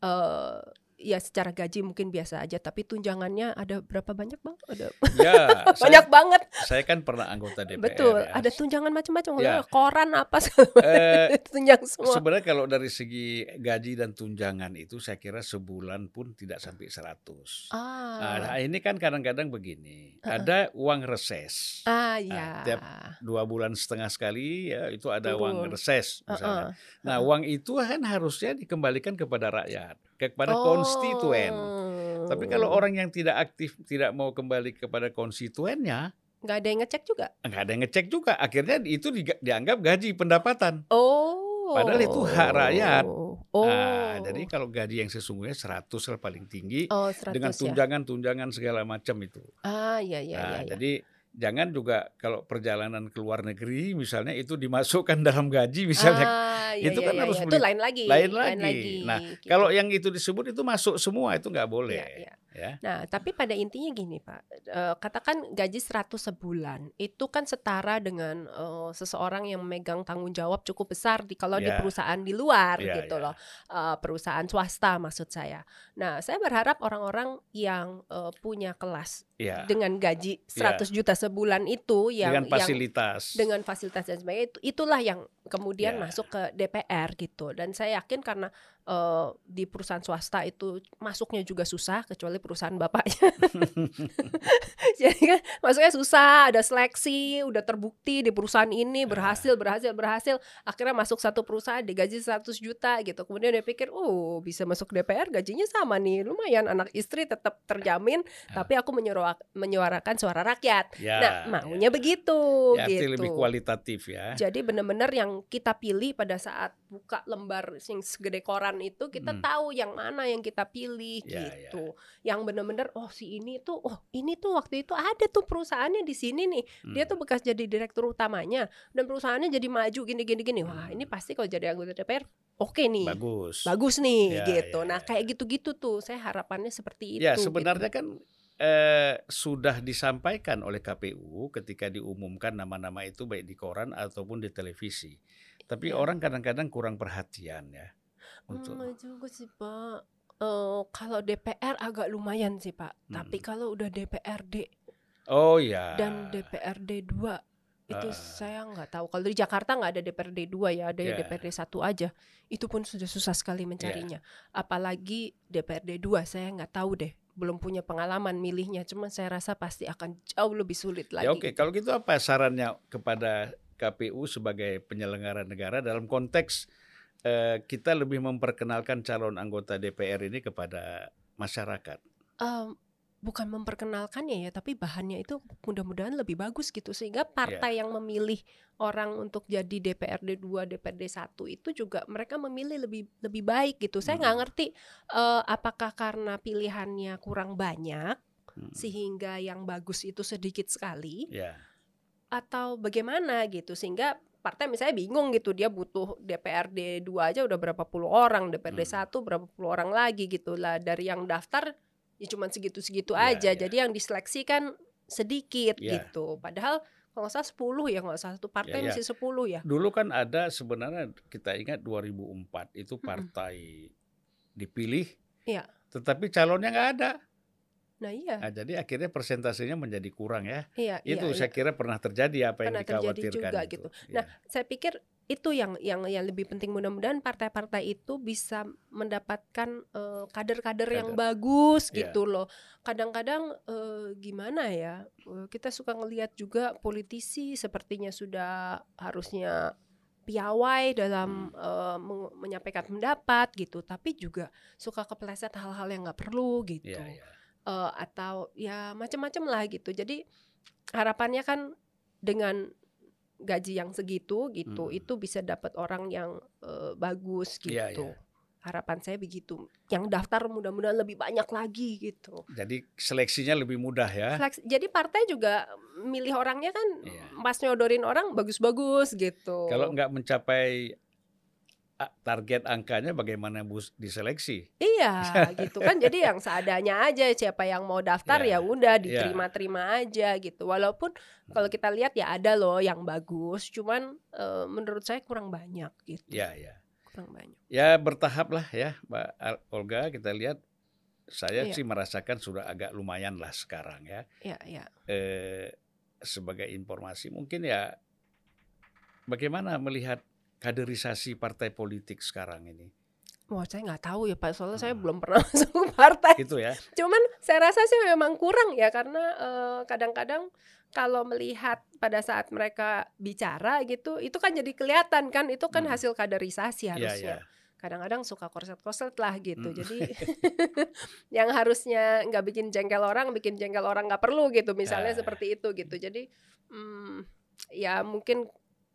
Eh ya secara gaji mungkin biasa aja, tapi tunjangannya ada berapa banyak bang? Ada Ya, saya, banyak banget. saya kan pernah anggota DPR. Betul, ya. ada tunjangan macam-macam, Ya. koran apa Eh, tunjang semua. Sebenarnya kalau dari segi gaji dan tunjangan itu saya kira sebulan pun tidak sampai 100. Ah, Nah, ini kan kadang-kadang begini, Heeh. ada uang reses. ah ya. tiap Dua bulan setengah sekali ya itu ada uang Betul. reses misalnya. Heeh. Nah, uang itu kan harusnya dikembalikan kepada rakyat, kepada konstituen. Oh. Tapi kalau orang yang tidak aktif tidak mau kembali kepada konstituennya, nggak ada yang ngecek juga. nggak ada yang ngecek juga. Akhirnya itu dianggap gaji pendapatan. Oh. Padahal itu hak rakyat. Oh. Nah, jadi kalau gaji yang sesungguhnya 100 lah paling tinggi oh, 100 dengan ya. tunjangan-tunjangan segala macam itu. Ah, ya ya nah, ya. ya. Jangan juga kalau perjalanan ke luar negeri misalnya itu dimasukkan dalam gaji misalnya. ah, ya, itu ya, kan ya, harus ya. beli- itu lain lagi. lain lagi. Nah, gitu. Kalau yang itu disebut itu masuk semua itu nggak boleh. Ya, ya. Ya. Nah, tapi pada intinya gini, Pak. Eh, katakan gaji 100 sebulan. Itu kan setara dengan eh, seseorang yang memegang tanggung jawab cukup besar di kalau di Ya. perusahaan di luar Ya, gitu ya. loh. Eh, perusahaan swasta maksud saya. Nah, saya berharap orang-orang yang eh, punya kelas Ya. dengan gaji 100 juta sebulan itu yang Dengan yang fasilitas. dengan fasilitas dan sebagainya itu itulah yang kemudian Ya. masuk ke DPR gitu dan saya yakin karena eh, di perusahaan swasta itu masuknya juga susah kecuali perusahaan bapaknya. Jadi kan masuknya susah ada seleksi udah terbukti di perusahaan ini berhasil berhasil berhasil. Akhirnya masuk satu perusahaan digaji 100 juta gitu. Kemudian dia pikir oh bisa masuk DPR gajinya sama nih. Lumayan anak istri tetap terjamin tapi aku menyuara- menyuarakan suara rakyat. Ya, nah maunya begitu ya, gitu lebih kualitatif ya. jadi benar-benar yang kita pilih pada saat buka lembar yang segede koran itu kita Hmm. tahu yang mana yang kita pilih Ya, gitu. Yang benar-benar oh si ini tuh oh ini tuh waktu itu ada tuh perusahaannya di sini nih. Dia Hmm. tuh bekas jadi direktur utamanya dan perusahaannya jadi maju gini gini gini. Wah, Hmm. ini pasti kalau jadi anggota DPR oke nih. bagus. Bagus nih Ya, gitu. ya, nah, ya. kayak gitu-gitu tuh saya harapannya seperti itu. Ya gitu. sebenarnya kan eh, sudah disampaikan oleh KPU ketika diumumkan nama-nama itu baik di koran ataupun di televisi. Tapi Ya. orang kadang-kadang kurang perhatian ya untuk Hmm, juga sih Pak. Eh, kalau DPR agak lumayan sih Pak. Tapi Hmm. kalau udah DPRD Oh ya. dan DPRD 2 itu Ah. saya nggak tahu. Kalau di Jakarta nggak ada DPRD 2 ya, ada Ya. DPRD 1 aja. Itu pun sudah susah sekali mencarinya. Apalagi DPRD 2 saya nggak tahu deh. Belum punya pengalaman milihnya. Cuman saya rasa pasti akan jauh lebih sulit lagi. Ya oke, kalau gitu apa sarannya kepada KPU sebagai penyelenggara negara dalam konteks eh, kita lebih memperkenalkan calon anggota DPR ini kepada masyarakat? Em, bukan memperkenalkannya ya, tapi bahannya itu mudah-mudahan lebih bagus gitu sehingga partai yang memilih orang untuk jadi DPRD 2, DPRD 1 itu juga mereka memilih lebih lebih baik gitu. Saya nggak Hmm. ngerti eh, apakah karena pilihannya kurang banyak Hmm. sehingga yang bagus itu sedikit sekali Ya, atau bagaimana gitu sehingga partai misalnya bingung gitu dia butuh DPRD 2 aja udah berapa puluh orang DPRD Hmm. 1 berapa puluh orang lagi gitu lah dari yang daftar ya cuma segitu-segitu Ya, aja ya. jadi yang diseleksi kan sedikit Ya. gitu padahal kalau nggak salah 10 ya nggak salah satu partai Ya, ya. mesti 10 ya dulu kan ada sebenarnya kita ingat 2004 itu partai dipilih, Iya. tetapi calonnya nggak ada. Nah iya Nah, jadi akhirnya persentasenya menjadi kurang ya. iya Itu iya, saya iya. kira pernah terjadi apa yang Pernah terjadi dikhawatirkan juga itu. gitu. Ya. Nah, saya pikir itu yang yang yang lebih penting mudah-mudahan partai-partai itu bisa mendapatkan eh, kader-kader yang Kader. bagus Iya. gitu loh. Kadang-kadang eh, gimana ya? eh, kita suka ngelihat juga politisi sepertinya sudah harusnya piawai dalam eh, meng- menyampaikan pendapat gitu, tapi juga suka kepleset hal-hal yang nggak perlu gitu. Iya, iya. Eh, atau ya macam-macam lah gitu. Jadi harapannya kan dengan gaji yang segitu gitu Hmm. itu bisa dapat orang yang eh, bagus gitu. Iya, iya. Harapan saya begitu. Yang daftar mudah-mudahan lebih banyak lagi gitu. Jadi seleksinya lebih mudah ya. Seleks- Jadi partai juga milih orangnya kan Iya. pas nyodorin orang bagus-bagus gitu. Kalau nggak mencapai target angkanya bagaimana bus diseleksi. Iya, gitu kan. Jadi yang seadanya aja siapa yang mau daftar Iya, ya udah iya. diterima-terima aja gitu. Walaupun kalau kita lihat ya ada loh yang bagus, cuman eh, menurut saya kurang banyak gitu. Ya, ya. Kurang banyak. Ya bertahap lah ya, Mbak Olga. Kita lihat, saya Iya. sih merasakan sudah agak lumayan lah sekarang ya. Iya, iya. Eh, sebagai informasi, mungkin ya, bagaimana melihat kaderisasi partai politik sekarang ini? Wah, saya nggak tahu ya Pak, soalnya saya Hmm. belum pernah masuk partai. Gitu ya. Cuman saya rasa sih memang kurang ya karena eh, kadang-kadang kalau melihat pada saat mereka bicara gitu, itu kan jadi kelihatan kan, itu kan Hmm. hasil kaderisasi Iya, harusnya. iya. Kadang-kadang suka korset-korset lah gitu. Hmm. Jadi yang harusnya nggak bikin jengkel orang, bikin jengkel orang nggak perlu gitu. Misalnya Ah. seperti itu gitu. Jadi hmm, ya mungkin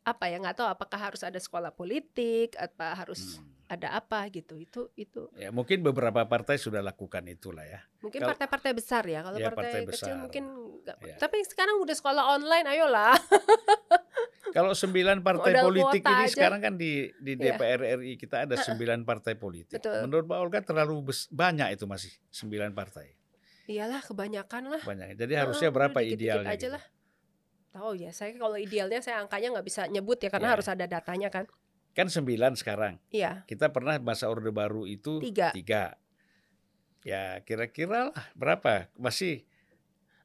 apa ya nggak tahu apakah harus ada sekolah politik atau harus Hmm. ada apa gitu. Itu itu Ya, mungkin beberapa partai sudah lakukan itulah ya. Mungkin partai-partai besar ya. Kalau Ya, partai, partai kecil besar. mungkin nggak. Ya. Tapi sekarang udah sekolah online, ayolah. Kalau sembilan partai Modal politik ini aja. sekarang kan di di Iya. DPR RI kita ada sembilan partai politik. Betul. Menurut Mbak Olga terlalu banyak itu masih sembilan partai Iyalah, kebanyakan lah. banyak. Jadi Heeh, harusnya berapa idealnya? aja gitu? lah. Tahu ya, saya kalau idealnya saya angkanya nggak bisa nyebut ya karena Ya. harus ada datanya kan. Kan sembilan sekarang. Iya, Kita pernah masa orde baru itu tiga. tiga. Ya kira-kira lah berapa? Masih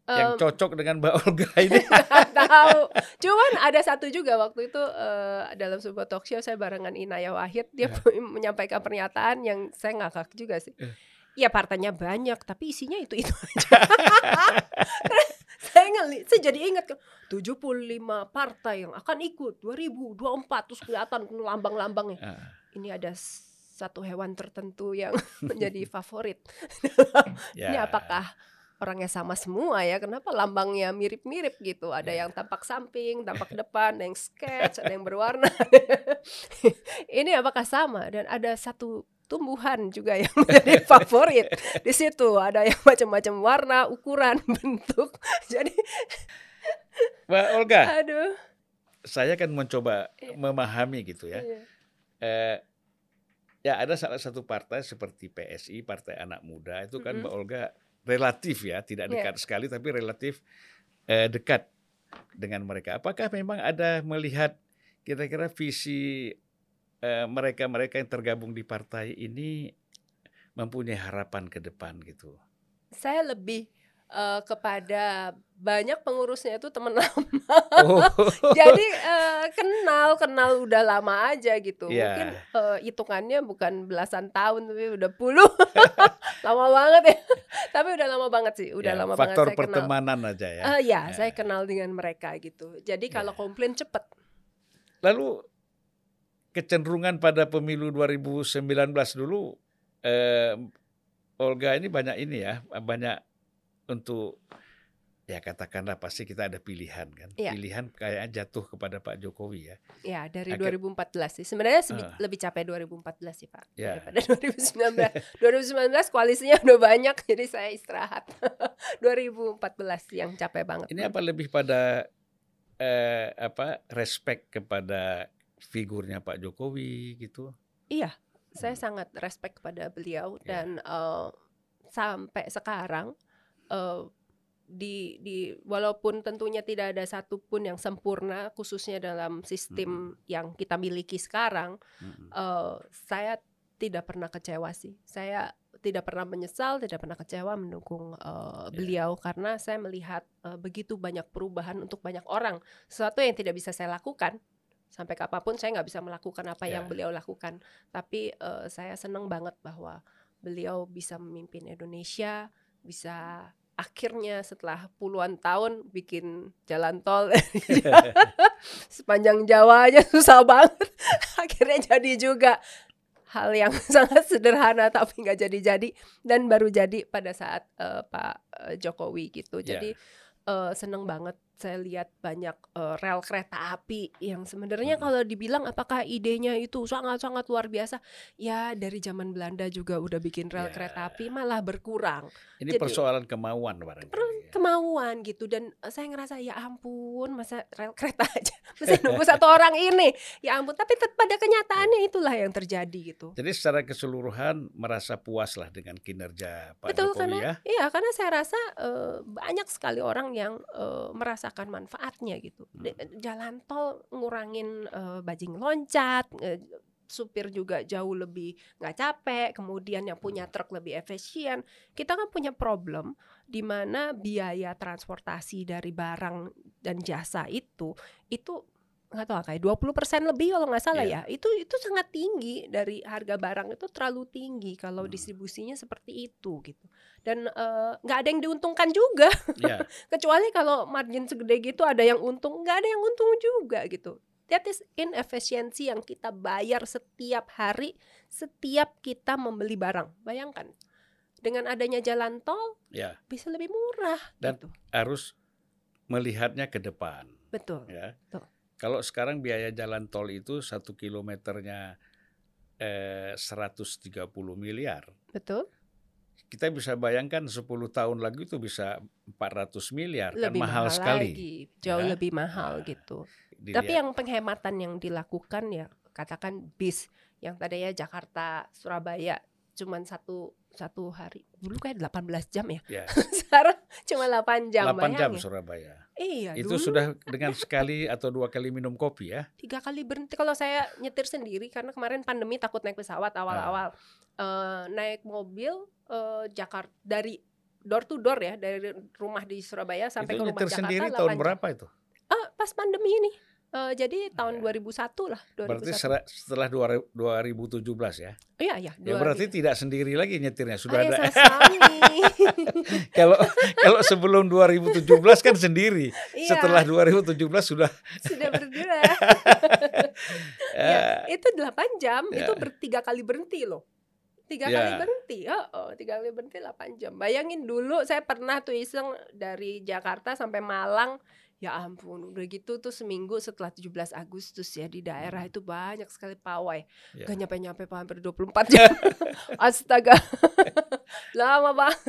yang Em, cocok dengan Mbak Olga ini. tahu. Cuman ada satu juga waktu itu eh, dalam sebuah talk show saya barengan Inaya Wahid dia Ya. menyampaikan pernyataan yang saya ngakak juga sih. Eh. Ya partainya banyak tapi isinya itu itu aja. saya ngeli, saya jadi ingat kan 75 partai yang akan ikut 2024 terus kelihatan lambang-lambangnya. Ah, Ini ada satu hewan tertentu yang menjadi favorit. ya. Ini apakah orangnya sama semua ya? Kenapa lambangnya mirip-mirip gitu? Ada Ya. yang tampak samping, tampak depan, ada yang sketch, ada yang berwarna. Ini apakah sama? Dan ada satu tumbuhan juga yang menjadi favorit. Di situ ada yang macam-macam warna, ukuran, bentuk. Jadi Mbak Olga, aduh. saya kan mencoba Iya. memahami gitu ya. Iya. Eh, ya ada salah satu partai seperti PSI, Partai Anak Muda itu kan Mm-mm. Mbak Olga relatif ya, tidak Iya. dekat sekali tapi relatif eh, dekat dengan mereka. Apakah memang ada melihat kira-kira visi eh, mereka-mereka yang tergabung di partai ini mempunyai harapan ke depan gitu? Saya lebih eh, kepada banyak pengurusnya itu teman lama. Oh, Jadi eh, kenal kenal udah lama aja gitu. Iya. Mungkin eh, hitungannya bukan belasan tahun tapi udah puluh. lama banget ya. tapi udah lama banget sih. Udah ya, lama faktor banget kenal. pertemanan aja ya. Eh, ya, Ya. saya kenal dengan mereka gitu. Jadi kalau Ya. komplain cepet. Lalu kecenderungan pada pemilu 2019 dulu eh, Olga ini banyak ini ya, banyak untuk ya katakanlah pasti kita ada pilihan kan. Iya. Pilihan kayaknya jatuh kepada Pak Jokowi ya. Ya, dari Akhir- 2014 sih. Sebenarnya Ah. lebih capek 2014 sih, Pak. Ya. Daripada 2019. 2019 koalisinya udah banyak jadi saya istirahat. 2014 yang capek banget. Ini apa lebih pada eh, apa respect kepada figurnya Pak Jokowi gitu? Iya, saya Hmm. sangat respect kepada beliau Ya. dan eh, sampai sekarang eh, di di walaupun tentunya tidak ada satupun yang sempurna khususnya dalam sistem yang kita miliki sekarang, Mm-mm. eh, saya tidak pernah kecewa sih. Saya tidak pernah menyesal, tidak pernah kecewa mendukung Ya. beliau karena saya melihat eh, begitu banyak perubahan untuk banyak orang. Sesuatu yang tidak bisa saya lakukan sampai kapan pun saya nggak bisa melakukan apa Ya. yang beliau lakukan. Tapi eh, saya senang banget bahwa beliau bisa memimpin Indonesia, bisa akhirnya setelah puluhan tahun bikin jalan tol sepanjang Jawa aja susah banget akhirnya jadi juga hal yang sangat sederhana tapi nggak jadi-jadi dan baru jadi pada saat eh, Pak eh, Jokowi gitu Ya. jadi eh, seneng banget saya lihat banyak eh, rel kereta api yang sebenarnya Mm-mm. kalau dibilang apakah idenya itu sangat-sangat luar biasa ya dari zaman Belanda juga udah bikin rel Ya. kereta api malah berkurang Ini Jadi- persoalan kemauan barangkali. Kemauan gitu dan eh, saya ngerasa ya ampun masa rel kereta aja mesti nunggu satu orang ini ya ampun tapi pada kenyataannya itulah yang terjadi gitu Jadi secara keseluruhan merasa puas lah dengan kinerja Pak betul Jokowi karena ya. iya karena saya rasa eh, banyak sekali orang yang eh, merasakan manfaatnya gitu Hmm. Jalan tol ngurangin eh, bajing loncat eh, supir juga jauh lebih nggak capek kemudian yang punya truk lebih efisien. Kita kan punya problem di mana biaya transportasi dari barang dan jasa itu itu nggak tahu kayak 20% lebih kalau nggak salah Iya. ya. Itu itu sangat tinggi dari harga barang itu terlalu tinggi kalau Hmm. distribusinya seperti itu gitu. Dan eh, nggak ada yang diuntungkan juga. Ya, kecuali kalau margin segede gitu ada yang untung nggak ada yang untung juga gitu that is inefisiensi yang kita bayar setiap hari setiap kita membeli barang bayangkan dengan adanya jalan tol ya bisa lebih murah Dan- gitu harus melihatnya ke depan betul ya. Betul. Kalau sekarang biaya jalan tol itu satu kilometernya eh, 130 miliar. betul Kita bisa bayangkan 10 tahun lagi itu bisa 400 miliar kan lebih mahal, sekali. lagi jauh Ya. lebih mahal Nah, gitu Dilihat. Tapi yang penghematan yang dilakukan ya katakan bis yang tadinya Jakarta Surabaya cuman satu satu hari dulu kayak 18 jam ya ya, sekarang cuma 8 jam 8 jam bayangin. Surabaya. Iya itu dulu sudah dengan sekali atau dua kali minum kopi ya. tiga kali berhenti kalau saya nyetir sendiri karena kemarin pandemi takut naik pesawat awal-awal Ah. Eh, naik mobil eh, Jakarta dari door to door ya dari rumah di Surabaya sampai itu ke rumah nyetir Jakarta sendiri 8 tahun berapa itu? Ah, pas pandemi ini Eh, jadi tahun Ya. 2001 lah 2001 Berarti setelah dua- 2017 ya. iya iya Ya 2000. berarti tidak sendiri lagi nyetirnya sudah Ah, ya, ada. kalau kalau sebelum 2017 kan sendiri. Iya, Setelah 2017 sudah sudah berdua. eh, ya, itu 8 jam, Ya. itu bertiga kali berhenti loh. Tiga Ya. kali berhenti, oh, oh, tiga kali berhenti 8 jam. Bayangin dulu saya pernah tuh iseng dari Jakarta sampai Malang. Ya ampun, udah gitu tuh seminggu setelah 17 Agustus ya di daerah itu banyak sekali pawai. Ya. Gak nyampe-nyampe hampir 24 jam. Astaga. Lama banget.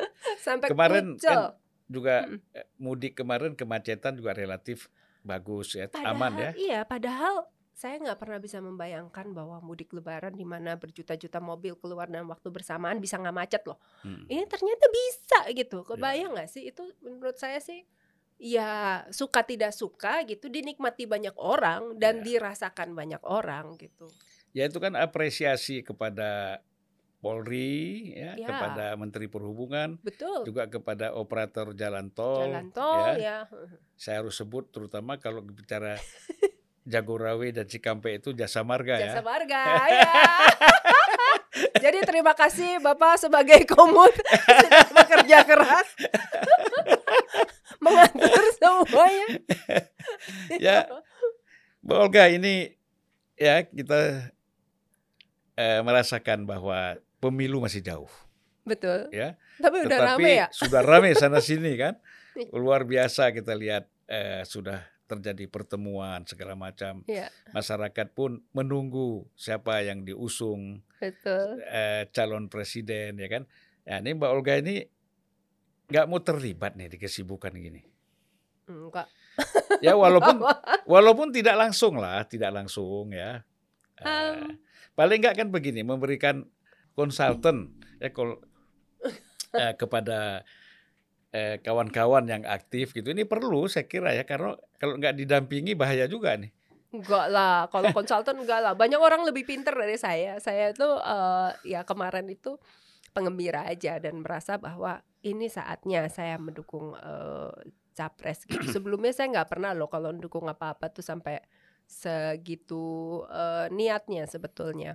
Sampai Kemarin Kucel. kan juga eh, mudik kemarin kemacetan juga relatif bagus ya, Padahal, aman ya. Iya, padahal saya nggak pernah bisa membayangkan bahwa mudik Lebaran di mana berjuta-juta mobil keluar dalam waktu bersamaan bisa nggak macet loh. Mm. Ini ternyata bisa gitu. Iya. Kebayang nggak sih? Itu menurut saya sih ya suka tidak suka gitu dinikmati banyak orang dan Iya. dirasakan banyak orang gitu. Ya itu kan apresiasi kepada Polri ya, Ya. kepada Menteri Perhubungan, Betul. juga kepada operator jalan tol. Jalan tol ya. ya. Saya harus sebut terutama kalau bicara Jagorawi dan Cikampek itu jasa marga Jasa ya. marga ya. Jadi terima kasih Bapak sebagai komut sudah bekerja keras mengatur semuanya. Ya. Mbak Olga ini ya kita eh, merasakan bahwa pemilu masih jauh Betul. ya. Tapi udah Tetapi rame ya. sudah rame sana sini kan. Luar biasa kita lihat eh, sudah terjadi pertemuan segala macam. Iya, Masyarakat pun menunggu siapa yang diusung betul. eh, calon presiden ya kan. Ya ini Mbak Olga ini nggak mau terlibat nih di kesibukan gini. Enggak. Ya walaupun walaupun tidak langsung lah, tidak langsung ya. Um. paling nggak kan begini, memberikan konsultan ya kol- eh, kepada eh, kawan-kawan yang aktif gitu. Ini perlu saya kira ya karena kalau nggak didampingi bahaya juga nih. Enggak lah, kalau konsultan enggak lah. Banyak orang lebih pinter dari saya. Saya itu eh, ya kemarin itu pengembira aja dan merasa bahwa ini saatnya saya mendukung eh, capres gitu. Sebelumnya saya nggak pernah loh kalau mendukung apa-apa tuh sampai segitu eh, niatnya sebetulnya.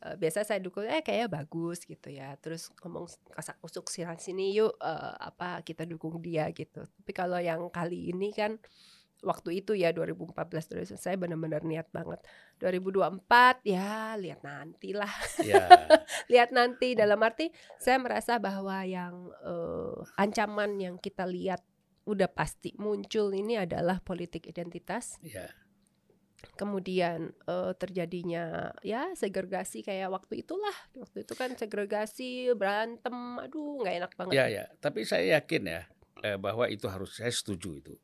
Eh, biasa saya dukung eh kayaknya bagus gitu ya terus ngomong kasak kusuk sini sini yuk eh, apa kita dukung dia gitu tapi kalau yang kali ini kan waktu itu ya 2014 2000, saya benar-benar niat banget. 2024 ya lihat nanti lah. Ya, lihat nanti dalam arti saya merasa bahwa yang eh, ancaman yang kita lihat udah pasti muncul ini adalah politik identitas. Ya, kemudian eh, terjadinya ya segregasi kayak waktu itulah. Waktu itu kan segregasi berantem aduh nggak enak banget. Ya, ya. Tapi saya yakin ya eh, bahwa itu harus saya setuju itu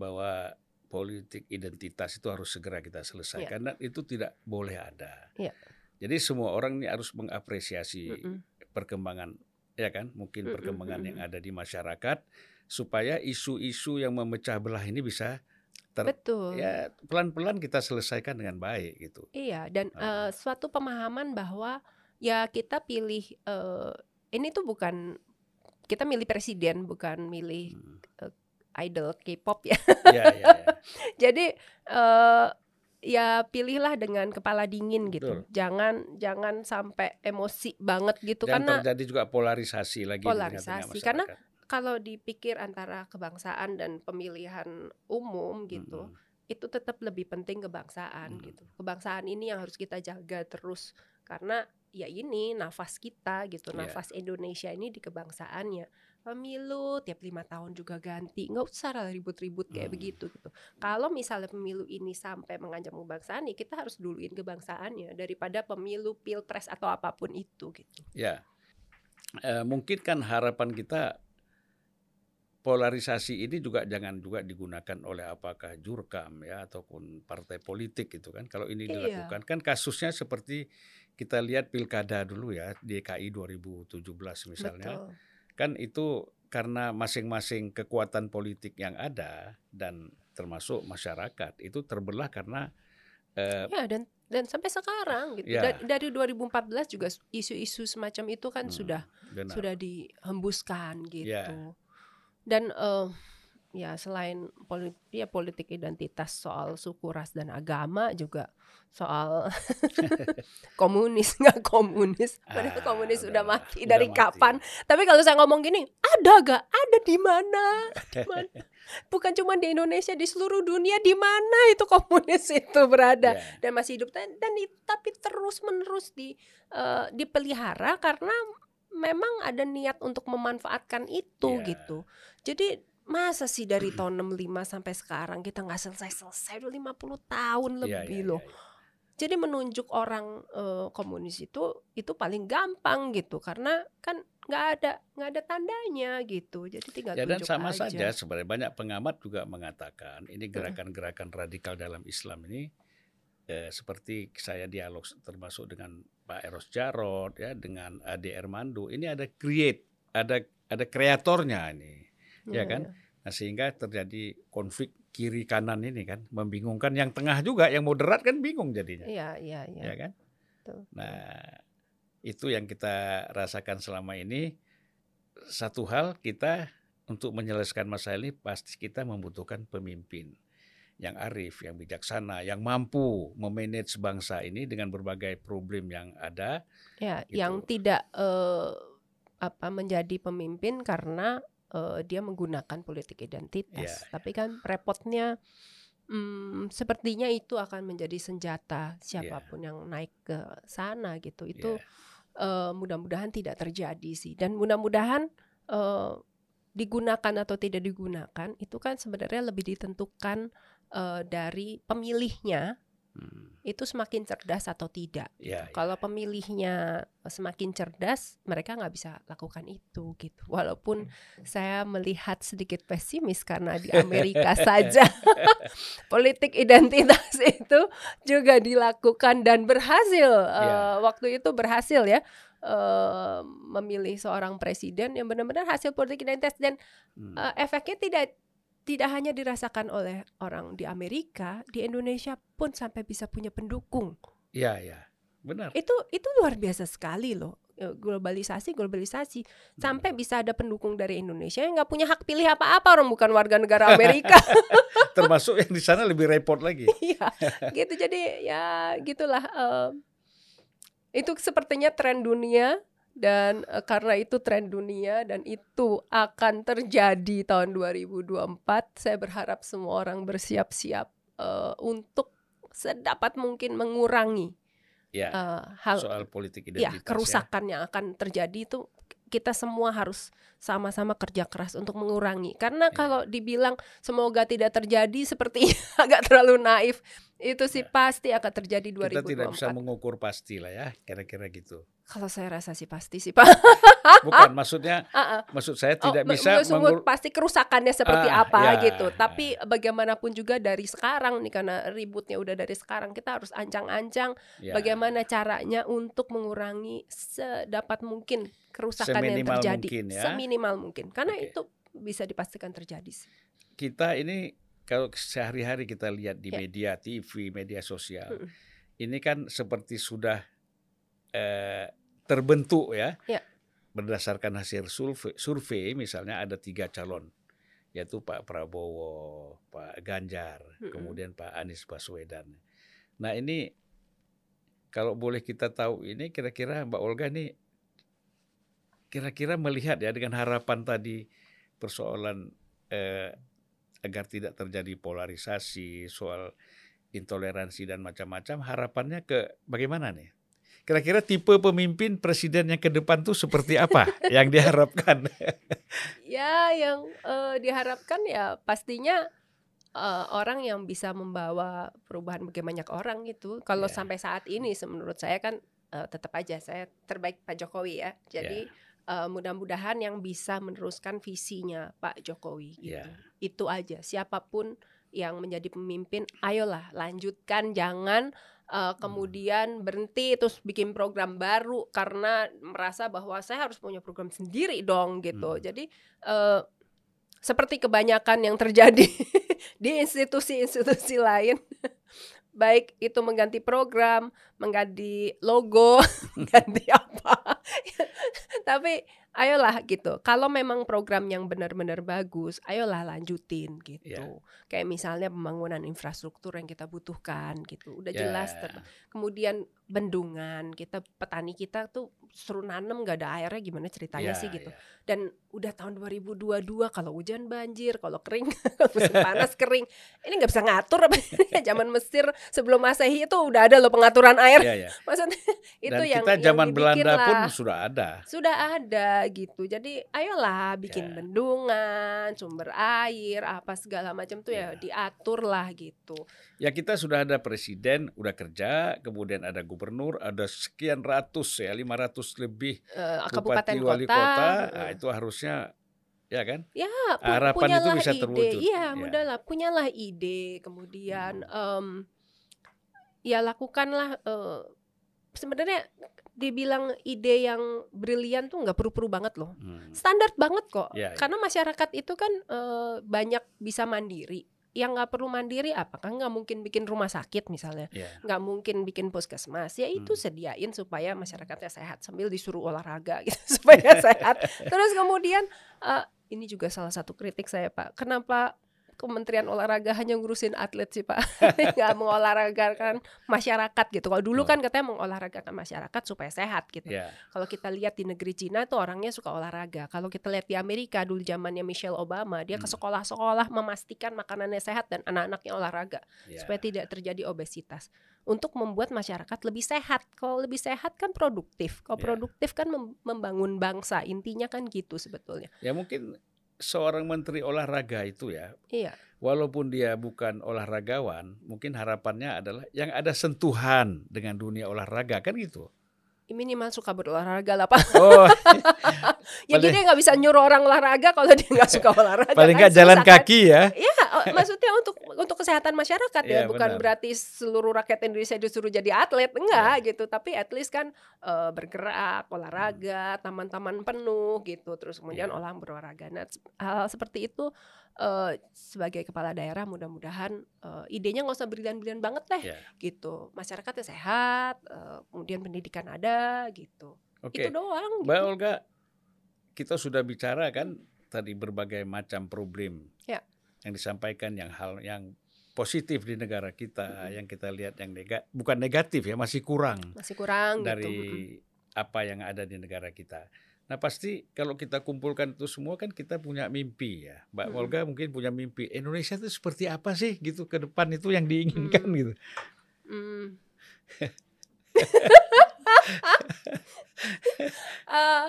bahwa politik identitas itu harus segera kita selesaikan dan itu tidak boleh ada. Ya. Jadi semua orang ini harus mengapresiasi Mm-mm. perkembangan ya kan mungkin Mm-mm, perkembangan yang mm-mm. ada di masyarakat supaya isu-isu yang memecah belah ini bisa ter Betul. ya pelan-pelan kita selesaikan dengan baik gitu. Iya, dan Ah. eh, suatu pemahaman bahwa ya kita pilih eh, ini tuh bukan kita milih presiden, bukan milih Hmm. Idol K-pop ya. Ya, ya, ya. Jadi eh ya pilihlah dengan kepala dingin gitu. Betul. Jangan jangan sampai emosi banget gitu Dan karena terjadi juga polarisasi lagi di Polarisasi, karena kalau dipikir antara kebangsaan dan pemilihan umum gitu, Mm-mm. itu tetap lebih penting kebangsaan Hmm. gitu. Kebangsaan ini yang harus kita jaga terus karena ya ini nafas kita gitu, Iya. nafas Indonesia ini di kebangsaannya. Pemilu tiap lima tahun juga ganti, nggak usah lah ribut-ribut kayak Hmm. begitu gitu. Kalau misalnya pemilu ini sampai mengancam kebangsaan, ya kita harus duluin kebangsaannya daripada pemilu, pilpres atau apa pun itu gitu. Ya, Eh, mungkin kan harapan kita polarisasi ini juga jangan juga digunakan oleh apakah jurkam ya ataupun partai politik gitu kan. Kalau ini Iya. dilakukan kan kasusnya seperti kita lihat pilkada dulu ya DKI 2017 misalnya. Betul. Kan itu karena masing-masing kekuatan politik yang ada dan termasuk masyarakat itu terbelah karena eh, Ya dan dan sampai sekarang gitu. Ya. Da- Dari 2014 juga isu-isu semacam itu kan hmm, sudah benar. sudah dihembuskan gitu. Ya. Dan eh, ya selain politik ya politik identitas soal suku ras dan agama juga soal komunis. Nggak komunis. Padahal Ah, komunis sudah mati. udah dari mati. kapan? Tapi kalau saya ngomong gini ada gak ada di mana? Bukan cuma di Indonesia di seluruh dunia di mana itu komunis itu berada? Ya. dan masih hidup. Dan, dan tapi terus menerus di eh, dipelihara karena memang ada niat untuk memanfaatkan itu Iya. gitu. Jadi masa sih dari tahun 65 sampai sekarang kita nggak selesai-selesai? Udah 50 tahun Iya, lebih iya, loh. iya, iya. jadi menunjuk orang eh, komunis itu itu paling gampang gitu. Karena kan nggak ada nggak ada tandanya gitu. Jadi tinggal Ya dan sama aja. saja sebenarnya banyak pengamat juga mengatakan ini gerakan-gerakan radikal dalam Islam ini eh, seperti saya dialog termasuk dengan Pak Eros Jarot ya dengan Ade Ermando ini ada create ada ada kreatornya ini ya kan? nah, sehingga terjadi konflik kiri kanan ini kan membingungkan yang tengah juga yang moderat kan bingung jadinya iya iya iya ya kan Betul. nah itu yang kita rasakan selama ini satu hal kita untuk menyelesaikan masalah ini pasti kita membutuhkan pemimpin yang arif, yang bijaksana, yang mampu memanage bangsa ini dengan berbagai problem yang ada. Ya, Gitu. yang tidak eh, apa menjadi pemimpin karena eh, dia menggunakan politik identitas. Iya, Tapi kan repotnya hmm, sepertinya itu akan menjadi senjata siapa pun yang naik ke sana gitu. Itu Ya, eh, mudah-mudahan tidak terjadi sih. Dan mudah-mudahan eh, digunakan atau tidak digunakan itu kan sebenarnya lebih ditentukan eh, dari pemilihnya hmm, itu semakin cerdas atau tidak. ya, ya. Kalau pemilihnya semakin cerdas, mereka nggak bisa lakukan itu gitu. Walaupun saya melihat sedikit pesimis karena di Amerika saja politik identitas itu juga dilakukan dan berhasil. Ya. waktu itu berhasil ya eh, memilih seorang presiden yang benar-benar hasil politik identitas dan Hmm. eh, efeknya tidak tidak hanya dirasakan oleh orang di Amerika, di Indonesia pun sampai bisa punya pendukung. Ya, ya, benar. itu itu luar biasa sekali loh Eh, globalisasi globalisasi. Sampai bisa ada pendukung dari Indonesia yang nggak punya hak pilih apa-apa orang bukan warga negara Amerika. Termasuk yang di sana lebih repot lagi. Iya, gitu. Jadi ya gitulah eh, itu sepertinya tren dunia dan eh, karena itu tren dunia dan itu akan terjadi tahun 2024 saya berharap semua orang bersiap-siap eh, untuk sedapat mungkin mengurangi Ya, eh, hal soal politik ya identitas. kerusakan yang akan terjadi itu kita semua harus sama-sama kerja keras untuk mengurangi karena Iya. kalau dibilang semoga tidak terjadi seperti agak terlalu naif Itu sih pasti akan terjadi Kita tidak bisa 2024. mengukur pasti lah ya, kira-kira gitu. Kalau saya rasa sih pasti sih Pak. Bukan maksudnya, Heeh. maksud saya Oh, tidak me- bisa mengur- pasti kerusakannya seperti Ah, apa ya. gitu. Tapi bagaimanapun juga dari sekarang nih karena ributnya udah dari sekarang kita harus ancang-ancang ya, bagaimana caranya untuk mengurangi sedapat mungkin kerusakan yang Seminimal terjadi mungkin ya. seminimal mungkin karena Oke. itu bisa dipastikan terjadi sih. kita ini kalau sehari-hari kita lihat di Ya. media TV, media sosial, Mm-mm. ini kan seperti sudah eh, terbentuk ya, Ya. berdasarkan hasil survei, survei misalnya ada tiga calon, yaitu Pak Prabowo, Pak Ganjar, Mm-mm. kemudian Pak Anies Baswedan. Nah ini kalau boleh kita tahu ini kira-kira Mbak Olga ini kira-kira melihat ya dengan harapan tadi persoalan eh, agar tidak terjadi polarisasi soal intoleransi dan macam-macam harapannya ke bagaimana nih? Kira-kira tipe pemimpin presiden yang ke depan tuh seperti apa yang diharapkan? Ya yang eh, diharapkan ya pastinya eh, orang yang bisa membawa perubahan bagi banyak orang gitu. Kalau Ya. sampai saat ini menurut saya kan eh, tetap aja saya terbaik Pak Jokowi ya. Jadi eh, mudah-mudahan yang bisa meneruskan visinya Pak Jokowi gitu. Ya. Itu aja. Siapa pun yang menjadi pemimpin, ayolah lanjutkan jangan eh, kemudian berhenti terus bikin program baru karena merasa bahwa saya harus punya program sendiri dong gitu. Hmm. Jadi eh, seperti kebanyakan yang terjadi di institusi-institusi lain, baik itu mengganti program, mengganti logo, ganti apa. Tapi ayolah gitu. Kalau memang program yang benar-benar bagus, ayolah lanjutin gitu. Ya. Kayak misalnya pembangunan infrastruktur yang kita butuhkan gitu. Udah Ya. jelas ter- kemudian bendungan kita petani kita tuh suruh nanem gak ada airnya gimana ceritanya Ya, sih gitu ya. dan udah tahun 2022 kalau hujan banjir kalau kering musim panas kering ini nggak bisa ngatur apa zaman Mesir sebelum masehi itu udah ada loh pengaturan air Ya, ya. maksudnya itu Dan yang kita yang zaman dibikin Belanda pun sudah ada. sudah ada gitu jadi ayolah bikin Ya. bendungan sumber air apa segala macam tuh ya Ya. diatur lah gitu Ya kita sudah ada presiden, udah kerja, kemudian ada gubernur, ada sekian ratus ya, 500 lebih bupati kabupaten wali kota, kota. eh. Nah, itu harusnya ya kan? Ya, pu- Harapan itu punyalah bisa ide. terwujud. Iya, Ya. mudahlah, punyalah ide. Kemudian em, ya lakukanlah eh, sebenarnya dibilang ide yang brilian tuh nggak perlu-perlu banget loh. Hmm. Standar banget kok. Ya, ya. Karena masyarakat itu kan eh, banyak bisa mandiri. Yang nggak perlu mandiri apakah nggak mungkin bikin rumah sakit misalnya Ya. nggak mungkin bikin puskesmas ya itu Hmm. sediain supaya masyarakatnya sehat sambil disuruh olahraga gitu supaya sehat terus kemudian eh, ini juga salah satu kritik saya pak kenapa Kementerian Olahraga hanya ngurusin atlet sih pak nggak mengolahragakan masyarakat gitu kalau dulu kan katanya mengolahragakan masyarakat supaya sehat gitu Ya. kalau kita lihat di negeri Cina tuh orangnya suka olahraga. Kalau kita lihat di Amerika dulu zamannya Michelle Obama, dia ke Hmm. sekolah-sekolah memastikan makanannya sehat dan anak-anaknya olahraga ya. supaya tidak terjadi obesitas. Untuk membuat masyarakat lebih sehat. Kalau lebih sehat kan produktif. Kalau Ya. produktif kan mem- membangun bangsa. Intinya kan gitu sebetulnya. Ya mungkin seorang menteri olahraga itu ya, Iya. walaupun dia bukan olahragawan, mungkin harapannya adalah yang ada sentuhan dengan dunia olahraga kan gitu. Minimal suka berolahraga lah Pak. Oh, Ya Paling- jadi nggak bisa nyuruh orang olahraga kalau dia nggak suka olahraga. paling kan nggak jalan susah kan? kaki ya. Iya, oh, maksudnya untuk untuk kesehatan masyarakat ya, Iya, bukan benar. berarti seluruh rakyat Indonesia disuruh jadi atlet, enggak gitu. Tapi at least kan eh, bergerak, olahraga, taman-taman penuh gitu. Terus kemudian Iya. olah berolahraga. Nah, hal seperti itu eh, sebagai kepala daerah mudah-mudahan eh, idenya nggak usah brilian-brilian banget deh Ya. gitu. Masyarakatnya sehat, eh, kemudian pendidikan ada gitu. Oke. Itu doang. Mbak gitu. Olga, kita sudah bicara kan tadi berbagai macam problem Ya. yang disampaikan yang hal yang positif di negara kita, Mm-mm. yang kita lihat yang nega, bukan negatif ya masih kurang Masih kurang dari gitu. Apa yang ada di negara kita. Nah pasti kalau kita kumpulkan itu semua kan kita punya mimpi ya, Mbak Mm-mm. Olga mungkin punya mimpi Indonesia itu seperti apa sih gitu ke depan itu yang diinginkan Mm. gitu. Hmm. Eh,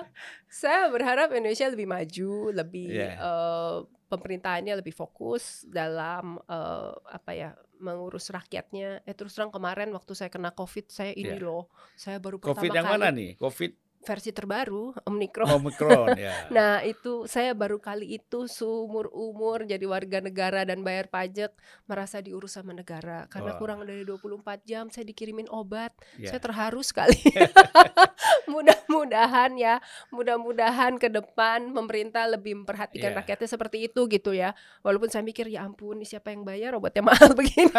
saya berharap Indonesia lebih maju, lebih Iya. eh, pemerintahannya lebih fokus dalam eh, apa ya mengurus rakyatnya. Eh terus terang kemarin waktu saya kena COVID saya ini Iya. loh, saya baru pertama Covid yang kali mana nih? Covid versi terbaru Omicron. Omicron ya. Nah itu saya baru kali itu seumur umur jadi warga negara dan bayar pajak merasa diurus sama negara karena Wah. kurang dari 24 jam saya dikirimin obat Ya. saya terharu sekali mudah-mudahan ya mudah-mudahan ke depan pemerintah lebih memperhatikan Ya. rakyatnya seperti itu gitu ya walaupun saya mikir ya ampun siapa yang bayar obatnya mahal begini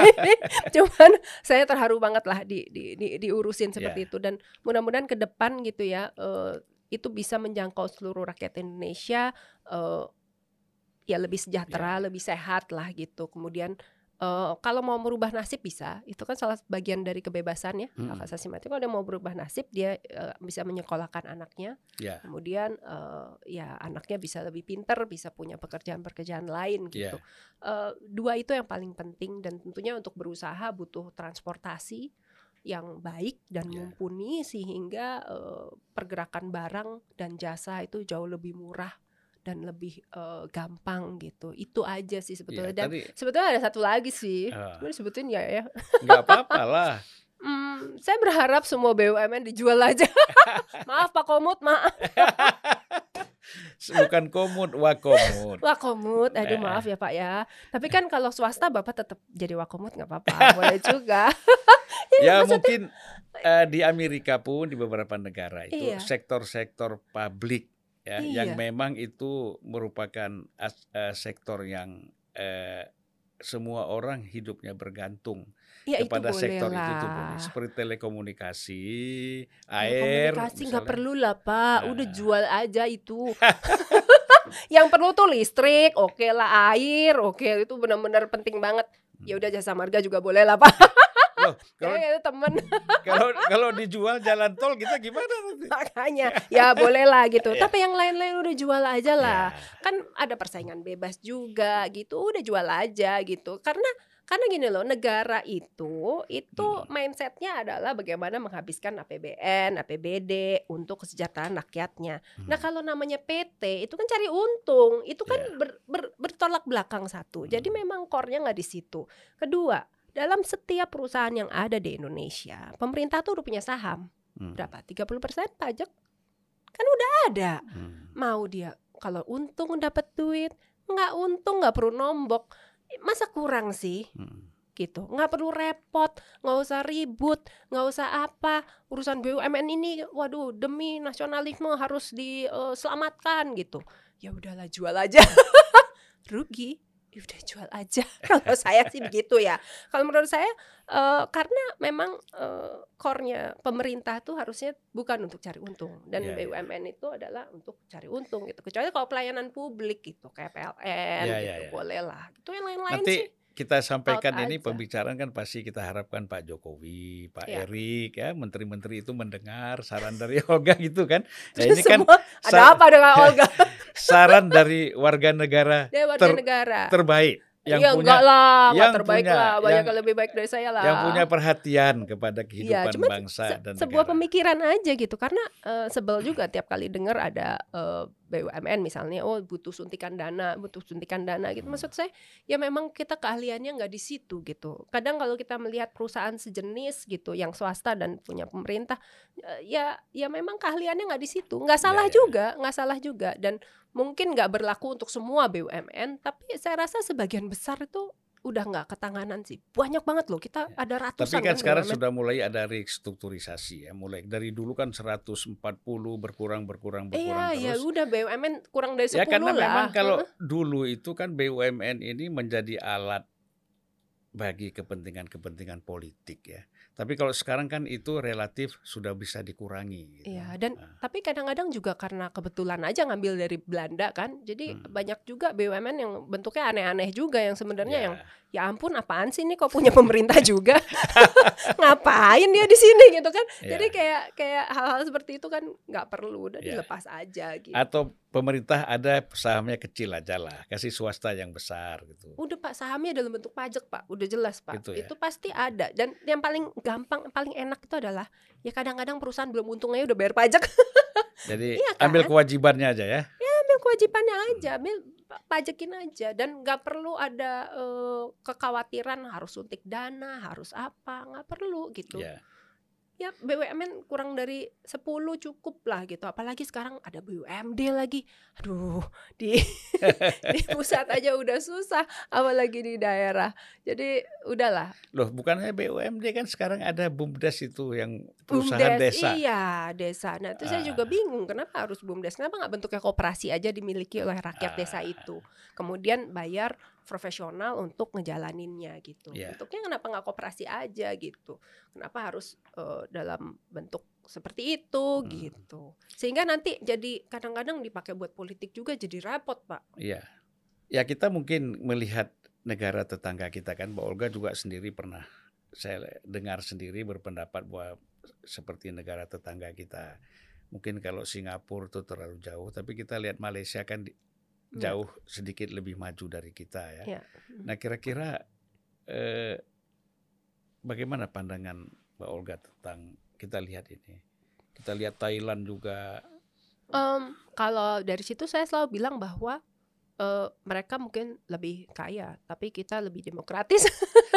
cuman saya terharu banget lah di, di, di- diurusin seperti Ya. itu dan mudah-mudahan ke depan gitu ya eh, itu bisa menjangkau seluruh rakyat Indonesia eh, ya lebih sejahtera, lebih sehat lah gitu. Kemudian eh, kalau mau merubah nasib bisa, itu kan salah bagian dari kebebasan ya Mm-mm. hak asasi manusia. Kalau dia mau berubah nasib, dia eh, bisa menyekolahkan anaknya. Ya. Kemudian eh, ya anaknya bisa lebih pinter, bisa punya pekerjaan-pekerjaan lain gitu. Eh, dua itu yang paling penting dan tentunya untuk berusaha butuh transportasi yang baik dan Ya. mumpuni sehingga eh, pergerakan barang dan jasa itu jauh lebih murah dan lebih eh, gampang gitu. Itu aja sih Ya, sebetulnya. Dan tadi sebetulnya ada satu lagi sih. Ah. Sebenarnya sebutin ya ya. nggak apa-apa lah. Hmm, saya berharap semua BUMN dijual aja. maaf Pak Komut, maaf. Bukan komut, wakomut. Wakomut, aduh Eh. maaf ya Pak ya. Tapi kan kalau swasta Bapak tetap jadi wakomut nggak apa-apa, boleh juga. ya mungkin eh, di Amerika pun di beberapa negara itu Iya. sektor-sektor publik ya yang Iya. memang itu merupakan as- eh, sektor yang eh, semua orang hidupnya bergantung Ya itu kepada boleh sektor lah. itu tuh boleh. seperti telekomunikasi, Ya, air, komunikasi nggak perlu lah Pak, udah Nah. jual aja itu. Yang perlu tuh listrik, oke lah air, oke itu benar-benar penting banget. Ya udah jasa marga juga boleh lah Pak. Loh, kalau itu temen kalau kalau dijual jalan tol kita gimana makanya ya boleh lah gitu. Ya. Tapi yang lain-lain udah jual aja lah. Ya. kan ada persaingan bebas juga gitu udah jual aja gitu karena karena gini loh negara itu itu Hmm. mindsetnya adalah bagaimana menghabiskan APBN APBD untuk kesejahteraan rakyatnya nah Hmm. kalau namanya PT itu kan cari untung itu kan Ya. ber- ber- bertolak belakang satu jadi Hmm. memang core-nya nggak di situ kedua dalam setiap perusahaan yang ada di Indonesia pemerintah tuh udah punya saham Hmm. berapa 30% pajak kan udah ada Hmm. mau dia kalau untung dapat duit nggak untung nggak perlu nombok masa kurang sih? Hmm. gitu. Nggak perlu repot nggak usah ribut nggak usah apa. Urusan BUMN ini waduh demi nasionalisme harus diselamatkan gitu. Ya udahlah jual aja. Rugi ya udah jual aja. Kalau saya sih begitu ya. Kalau menurut saya eh, karena memang eh, core-nya pemerintah tuh harusnya bukan untuk cari untung. Dan Iya, iya. BUMN itu adalah untuk cari untung gitu. Kecuali kalau pelayanan publik gitu kayak PLN Iya, gitu iya, iya. boleh lah. Itu yang lain-lain sih kita sampaikan Out ini aja. pembicaraan kan pasti kita harapkan Pak Jokowi, Pak Ya. Erik ya, menteri-menteri itu mendengar saran dari Olga gitu kan. Nah, ini kan Semua ada sa- apa dengan Olga saran dari warga negara dia warga ter- negara terbaik yang ya punya lah yang terbaik punya- lah banyak yang- lebih baik dari saya lah yang punya perhatian kepada kehidupan cuman bangsa se- dan sebuah negara. pemikiran aja gitu karena eh, sebel juga tiap kali dengar ada eh, BUMN misalnya oh butuh suntikan dana butuh suntikan dana gitu Hmm. maksud saya ya memang kita keahliannya nggak di situ gitu kadang kalau kita melihat perusahaan sejenis gitu yang swasta dan punya pemerintah eh, ya ya memang keahliannya nggak di situ nggak salah Ya, ya. juga nggak salah juga dan mungkin nggak berlaku untuk semua BUMN tapi saya rasa sebagian besar itu udah nggak ketanganan sih banyak banget loh kita Ya. ada Tapi ratusan kan sekarang sudah mulai ada restrukturisasi ya, mulai dari dulu kan 140 berkurang berkurang berkurang Iya, ya terus. udah BUMN kurang dari 10 Ya karena lah. memang kalau dulu itu kan BUMN ini menjadi alat bagi kepentingan-kepentingan politik ya. Tapi kalau sekarang kan itu relatif sudah bisa dikurangi. Gitu. Iya, dan Nah, tapi kadang-kadang juga karena kebetulan aja ngambil dari Belanda kan. Jadi Hmm. banyak juga BUMN yang bentuknya aneh-aneh juga yang sebenarnya ya. yang ya ampun apaan sih ini kok punya pemerintah juga. Ngapain dia di sini gitu kan. ya. Jadi kayak kayak hal-hal seperti itu kan nggak perlu udah Ya. dilepas aja gitu. atau pemerintah ada sahamnya kecil aja lah, kasih swasta yang besar gitu. Udah Pak sahamnya dalam bentuk pajak Pak, udah jelas Pak. Gitu ya? Itu pasti ada dan yang paling gampang, paling enak itu adalah ya kadang-kadang perusahaan belum untungnya udah bayar pajak. Jadi Iya kan? ambil kewajibannya aja ya. ambil kewajibannya aja ambil pajekin aja dan nggak perlu ada uh, kekhawatiran harus suntik dana harus apa nggak perlu gitu Ya. Ya BUMN kurang dari 10 cukup lah gitu. Apalagi sekarang ada BUMD lagi. Aduh di di pusat aja udah susah apalagi di daerah. Jadi udahlah. Loh, bukannya BUMD kan sekarang ada BUMDes itu yang perusahaan BUMDes, desa. iya desa. Nah itu saya juga Ah. bingung kenapa harus BUMDes? Kenapa nggak bentuknya koperasi aja dimiliki oleh rakyat desa Ah. itu kemudian bayar profesional untuk ngejalaninnya gitu Iya. bentuknya kenapa nggak koperasi aja gitu kenapa harus eh, dalam bentuk seperti itu Hmm. gitu sehingga nanti jadi kadang-kadang dipakai buat politik juga jadi repot pak Iya. Ya kita mungkin melihat negara tetangga kita kan, Mbak Olga juga sendiri pernah saya dengar sendiri berpendapat bahwa seperti negara tetangga kita. Mungkin kalau Singapura itu terlalu jauh, tapi kita lihat Malaysia kan. Jauh sedikit lebih maju dari kita ya. Ya. Nah kira-kira eh, bagaimana pandangan Mbak Olga tentang kita lihat ini? Kita lihat Thailand juga. Em, kalau dari situ saya selalu bilang bahwa eh, mereka mungkin lebih kaya, tapi kita lebih demokratis.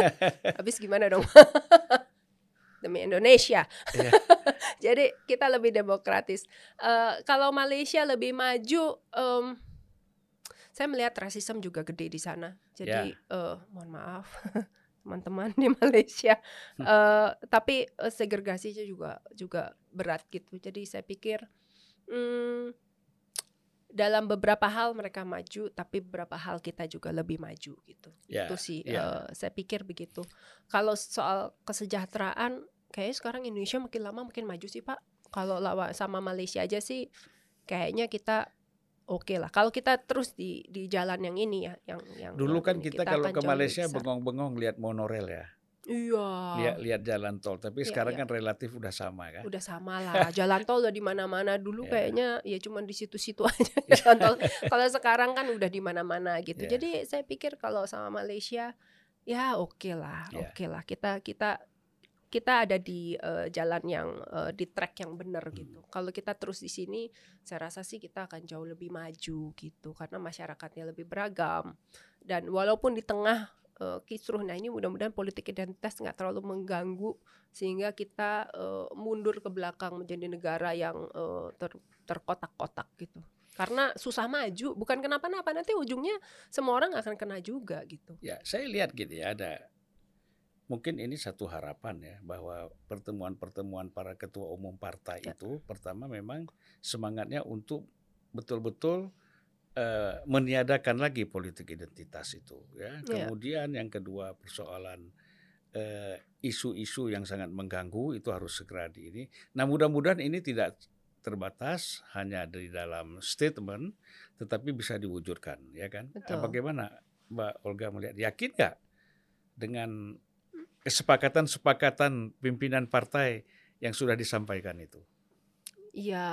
Habis gimana dong? Demi Indonesia. Iya. Jadi kita lebih demokratis. Eh, kalau Malaysia lebih maju, em, saya melihat rasisme juga gede di sana. Jadi eh, mohon maaf teman-teman di Malaysia, Eh, tapi eh, segregasinya juga juga berat gitu. Jadi saya pikir hmm, dalam beberapa hal mereka maju, tapi beberapa hal kita juga lebih maju gitu. Ya, itu sih ya. eh, saya pikir begitu. Kalau soal kesejahteraan, kayaknya sekarang Indonesia makin lama makin maju sih Pak. Kalau lawan sama Malaysia aja sih, kayaknya kita oke lah. Kalau kita terus di di jalan yang ini ya, yang yang Dulu kan ini, kita, kalau ke Malaysia bengong-bengong lihat monorel ya, Iya. lihat lihat jalan tol. Tapi Iya, sekarang iya. kan relatif udah sama kan. Udah sama lah, jalan tol udah di mana-mana dulu Iya. kayaknya ya cuma di situ-situ aja jalan tol. Kalau sekarang kan udah di mana-mana gitu. Iya. Jadi saya pikir kalau sama Malaysia ya oke lah, Iya. oke lah. Kita kita kita ada di eh, jalan yang eh, di track yang benar Hmm. gitu. Kalau kita terus di sini, saya rasa sih kita akan jauh lebih maju gitu karena masyarakatnya lebih beragam dan walaupun di tengah eh, kisruh, nah ini mudah-mudahan politik identitas nggak terlalu mengganggu sehingga kita eh, mundur ke belakang menjadi negara yang eh, ter- terkotak-kotak gitu. Karena susah maju, bukan kenapa-napa nanti ujungnya semua orang akan kena juga gitu. Ya, saya lihat gitu ya ada mungkin ini satu harapan ya bahwa pertemuan-pertemuan para ketua umum partai Ya. itu pertama memang semangatnya untuk betul-betul eh, meniadakan lagi politik identitas itu ya. Ya. Kemudian yang kedua persoalan eh, isu-isu yang sangat mengganggu itu harus segera di ini. Nah, mudah-mudahan ini tidak terbatas hanya di dalam statement tetapi bisa diwujudkan ya kan. Nah. Bagaimana Mbak Olga melihat yakin nggak dengan kesepakatan-sepakatan pimpinan partai yang sudah disampaikan itu? Iya.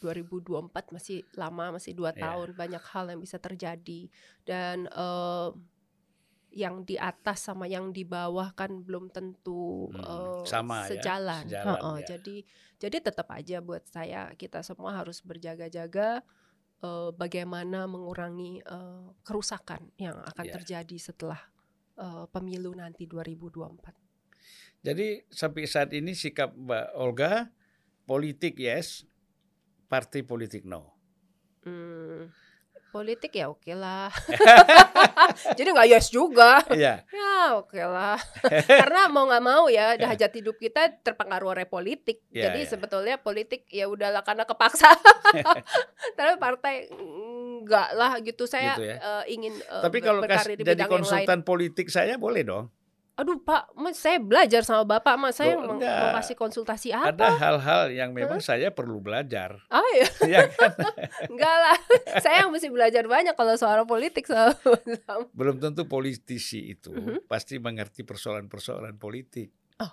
2024 masih lama, masih dua Iya. tahun, banyak hal yang bisa terjadi dan eh, yang di atas sama yang di bawah kan belum tentu Hmm, eh, sama ya, sejalan. sejalan, Heeh, ya. Jadi jadi tetap aja buat saya kita semua harus berjaga-jaga eh, bagaimana mengurangi eh, kerusakan yang akan Iya. terjadi setelah eh, pemilu nanti 2024. Jadi sampai saat ini sikap Mbak Olga politik yes, partai politik no. Hmm, politik ya oke lah. Jadi nggak yes juga. Iya, Ya oke lah. Karena mau nggak mau ya Ya. hajat hidup kita terpengaruh oleh politik. Ya, Jadi ya. sebetulnya politik ya udahlah karena kepaksa. Tapi partai enggak lah gitu. Saya Gitu ya. eh, ingin eh, Tapi kalau kas- jadi konsultan politik saya boleh dong. Aduh Pak, saya belajar sama Bapak, Mas. Saya Loh, mau, enggak. mau kasih konsultasi apa? Ada hal-hal yang memang saya perlu belajar. Ah ya, ya kan? enggak lah. saya yang mesti belajar banyak kalau soal politik sama, Belum tentu politisi itu Mhm. pasti mengerti persoalan-persoalan politik. Oh,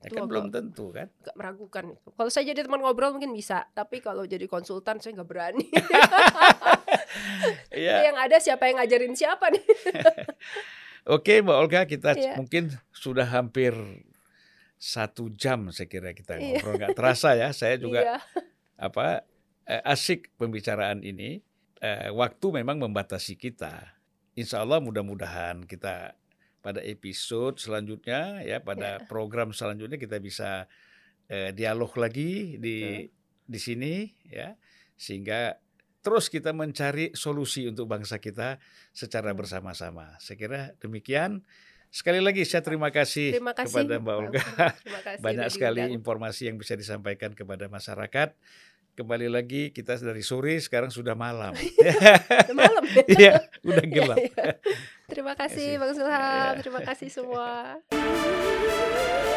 Ya kan belum tentu kan? agak meragukan. Kalau saya jadi teman ngobrol mungkin bisa, tapi kalau jadi konsultan saya nggak berani. Iya. yang ada siapa yang ngajarin siapa nih? Oke Mbak Olga kita Iya. mungkin sudah hampir satu jam saya kira kita Iya. ngobrol nggak terasa ya saya juga Iya. apa eh, asik pembicaraan ini uh, waktu memang membatasi kita. Insya Allah mudah-mudahan kita pada episode selanjutnya ya pada ya. program selanjutnya kita bisa uh, dialog lagi di Betul. di sini ya sehingga terus kita mencari solusi untuk bangsa kita secara hmm. bersama-sama. Saya kira demikian. Sekali lagi saya terima kasih, terima kasih kepada Mbak Olga. Kasih Banyak sekali informasi yang bisa disampaikan kepada masyarakat. Kembali lagi kita dari sore sekarang sudah malam. malam. Iya, udah gelap. Terima kasih Bang Sulham, terima kasih semua.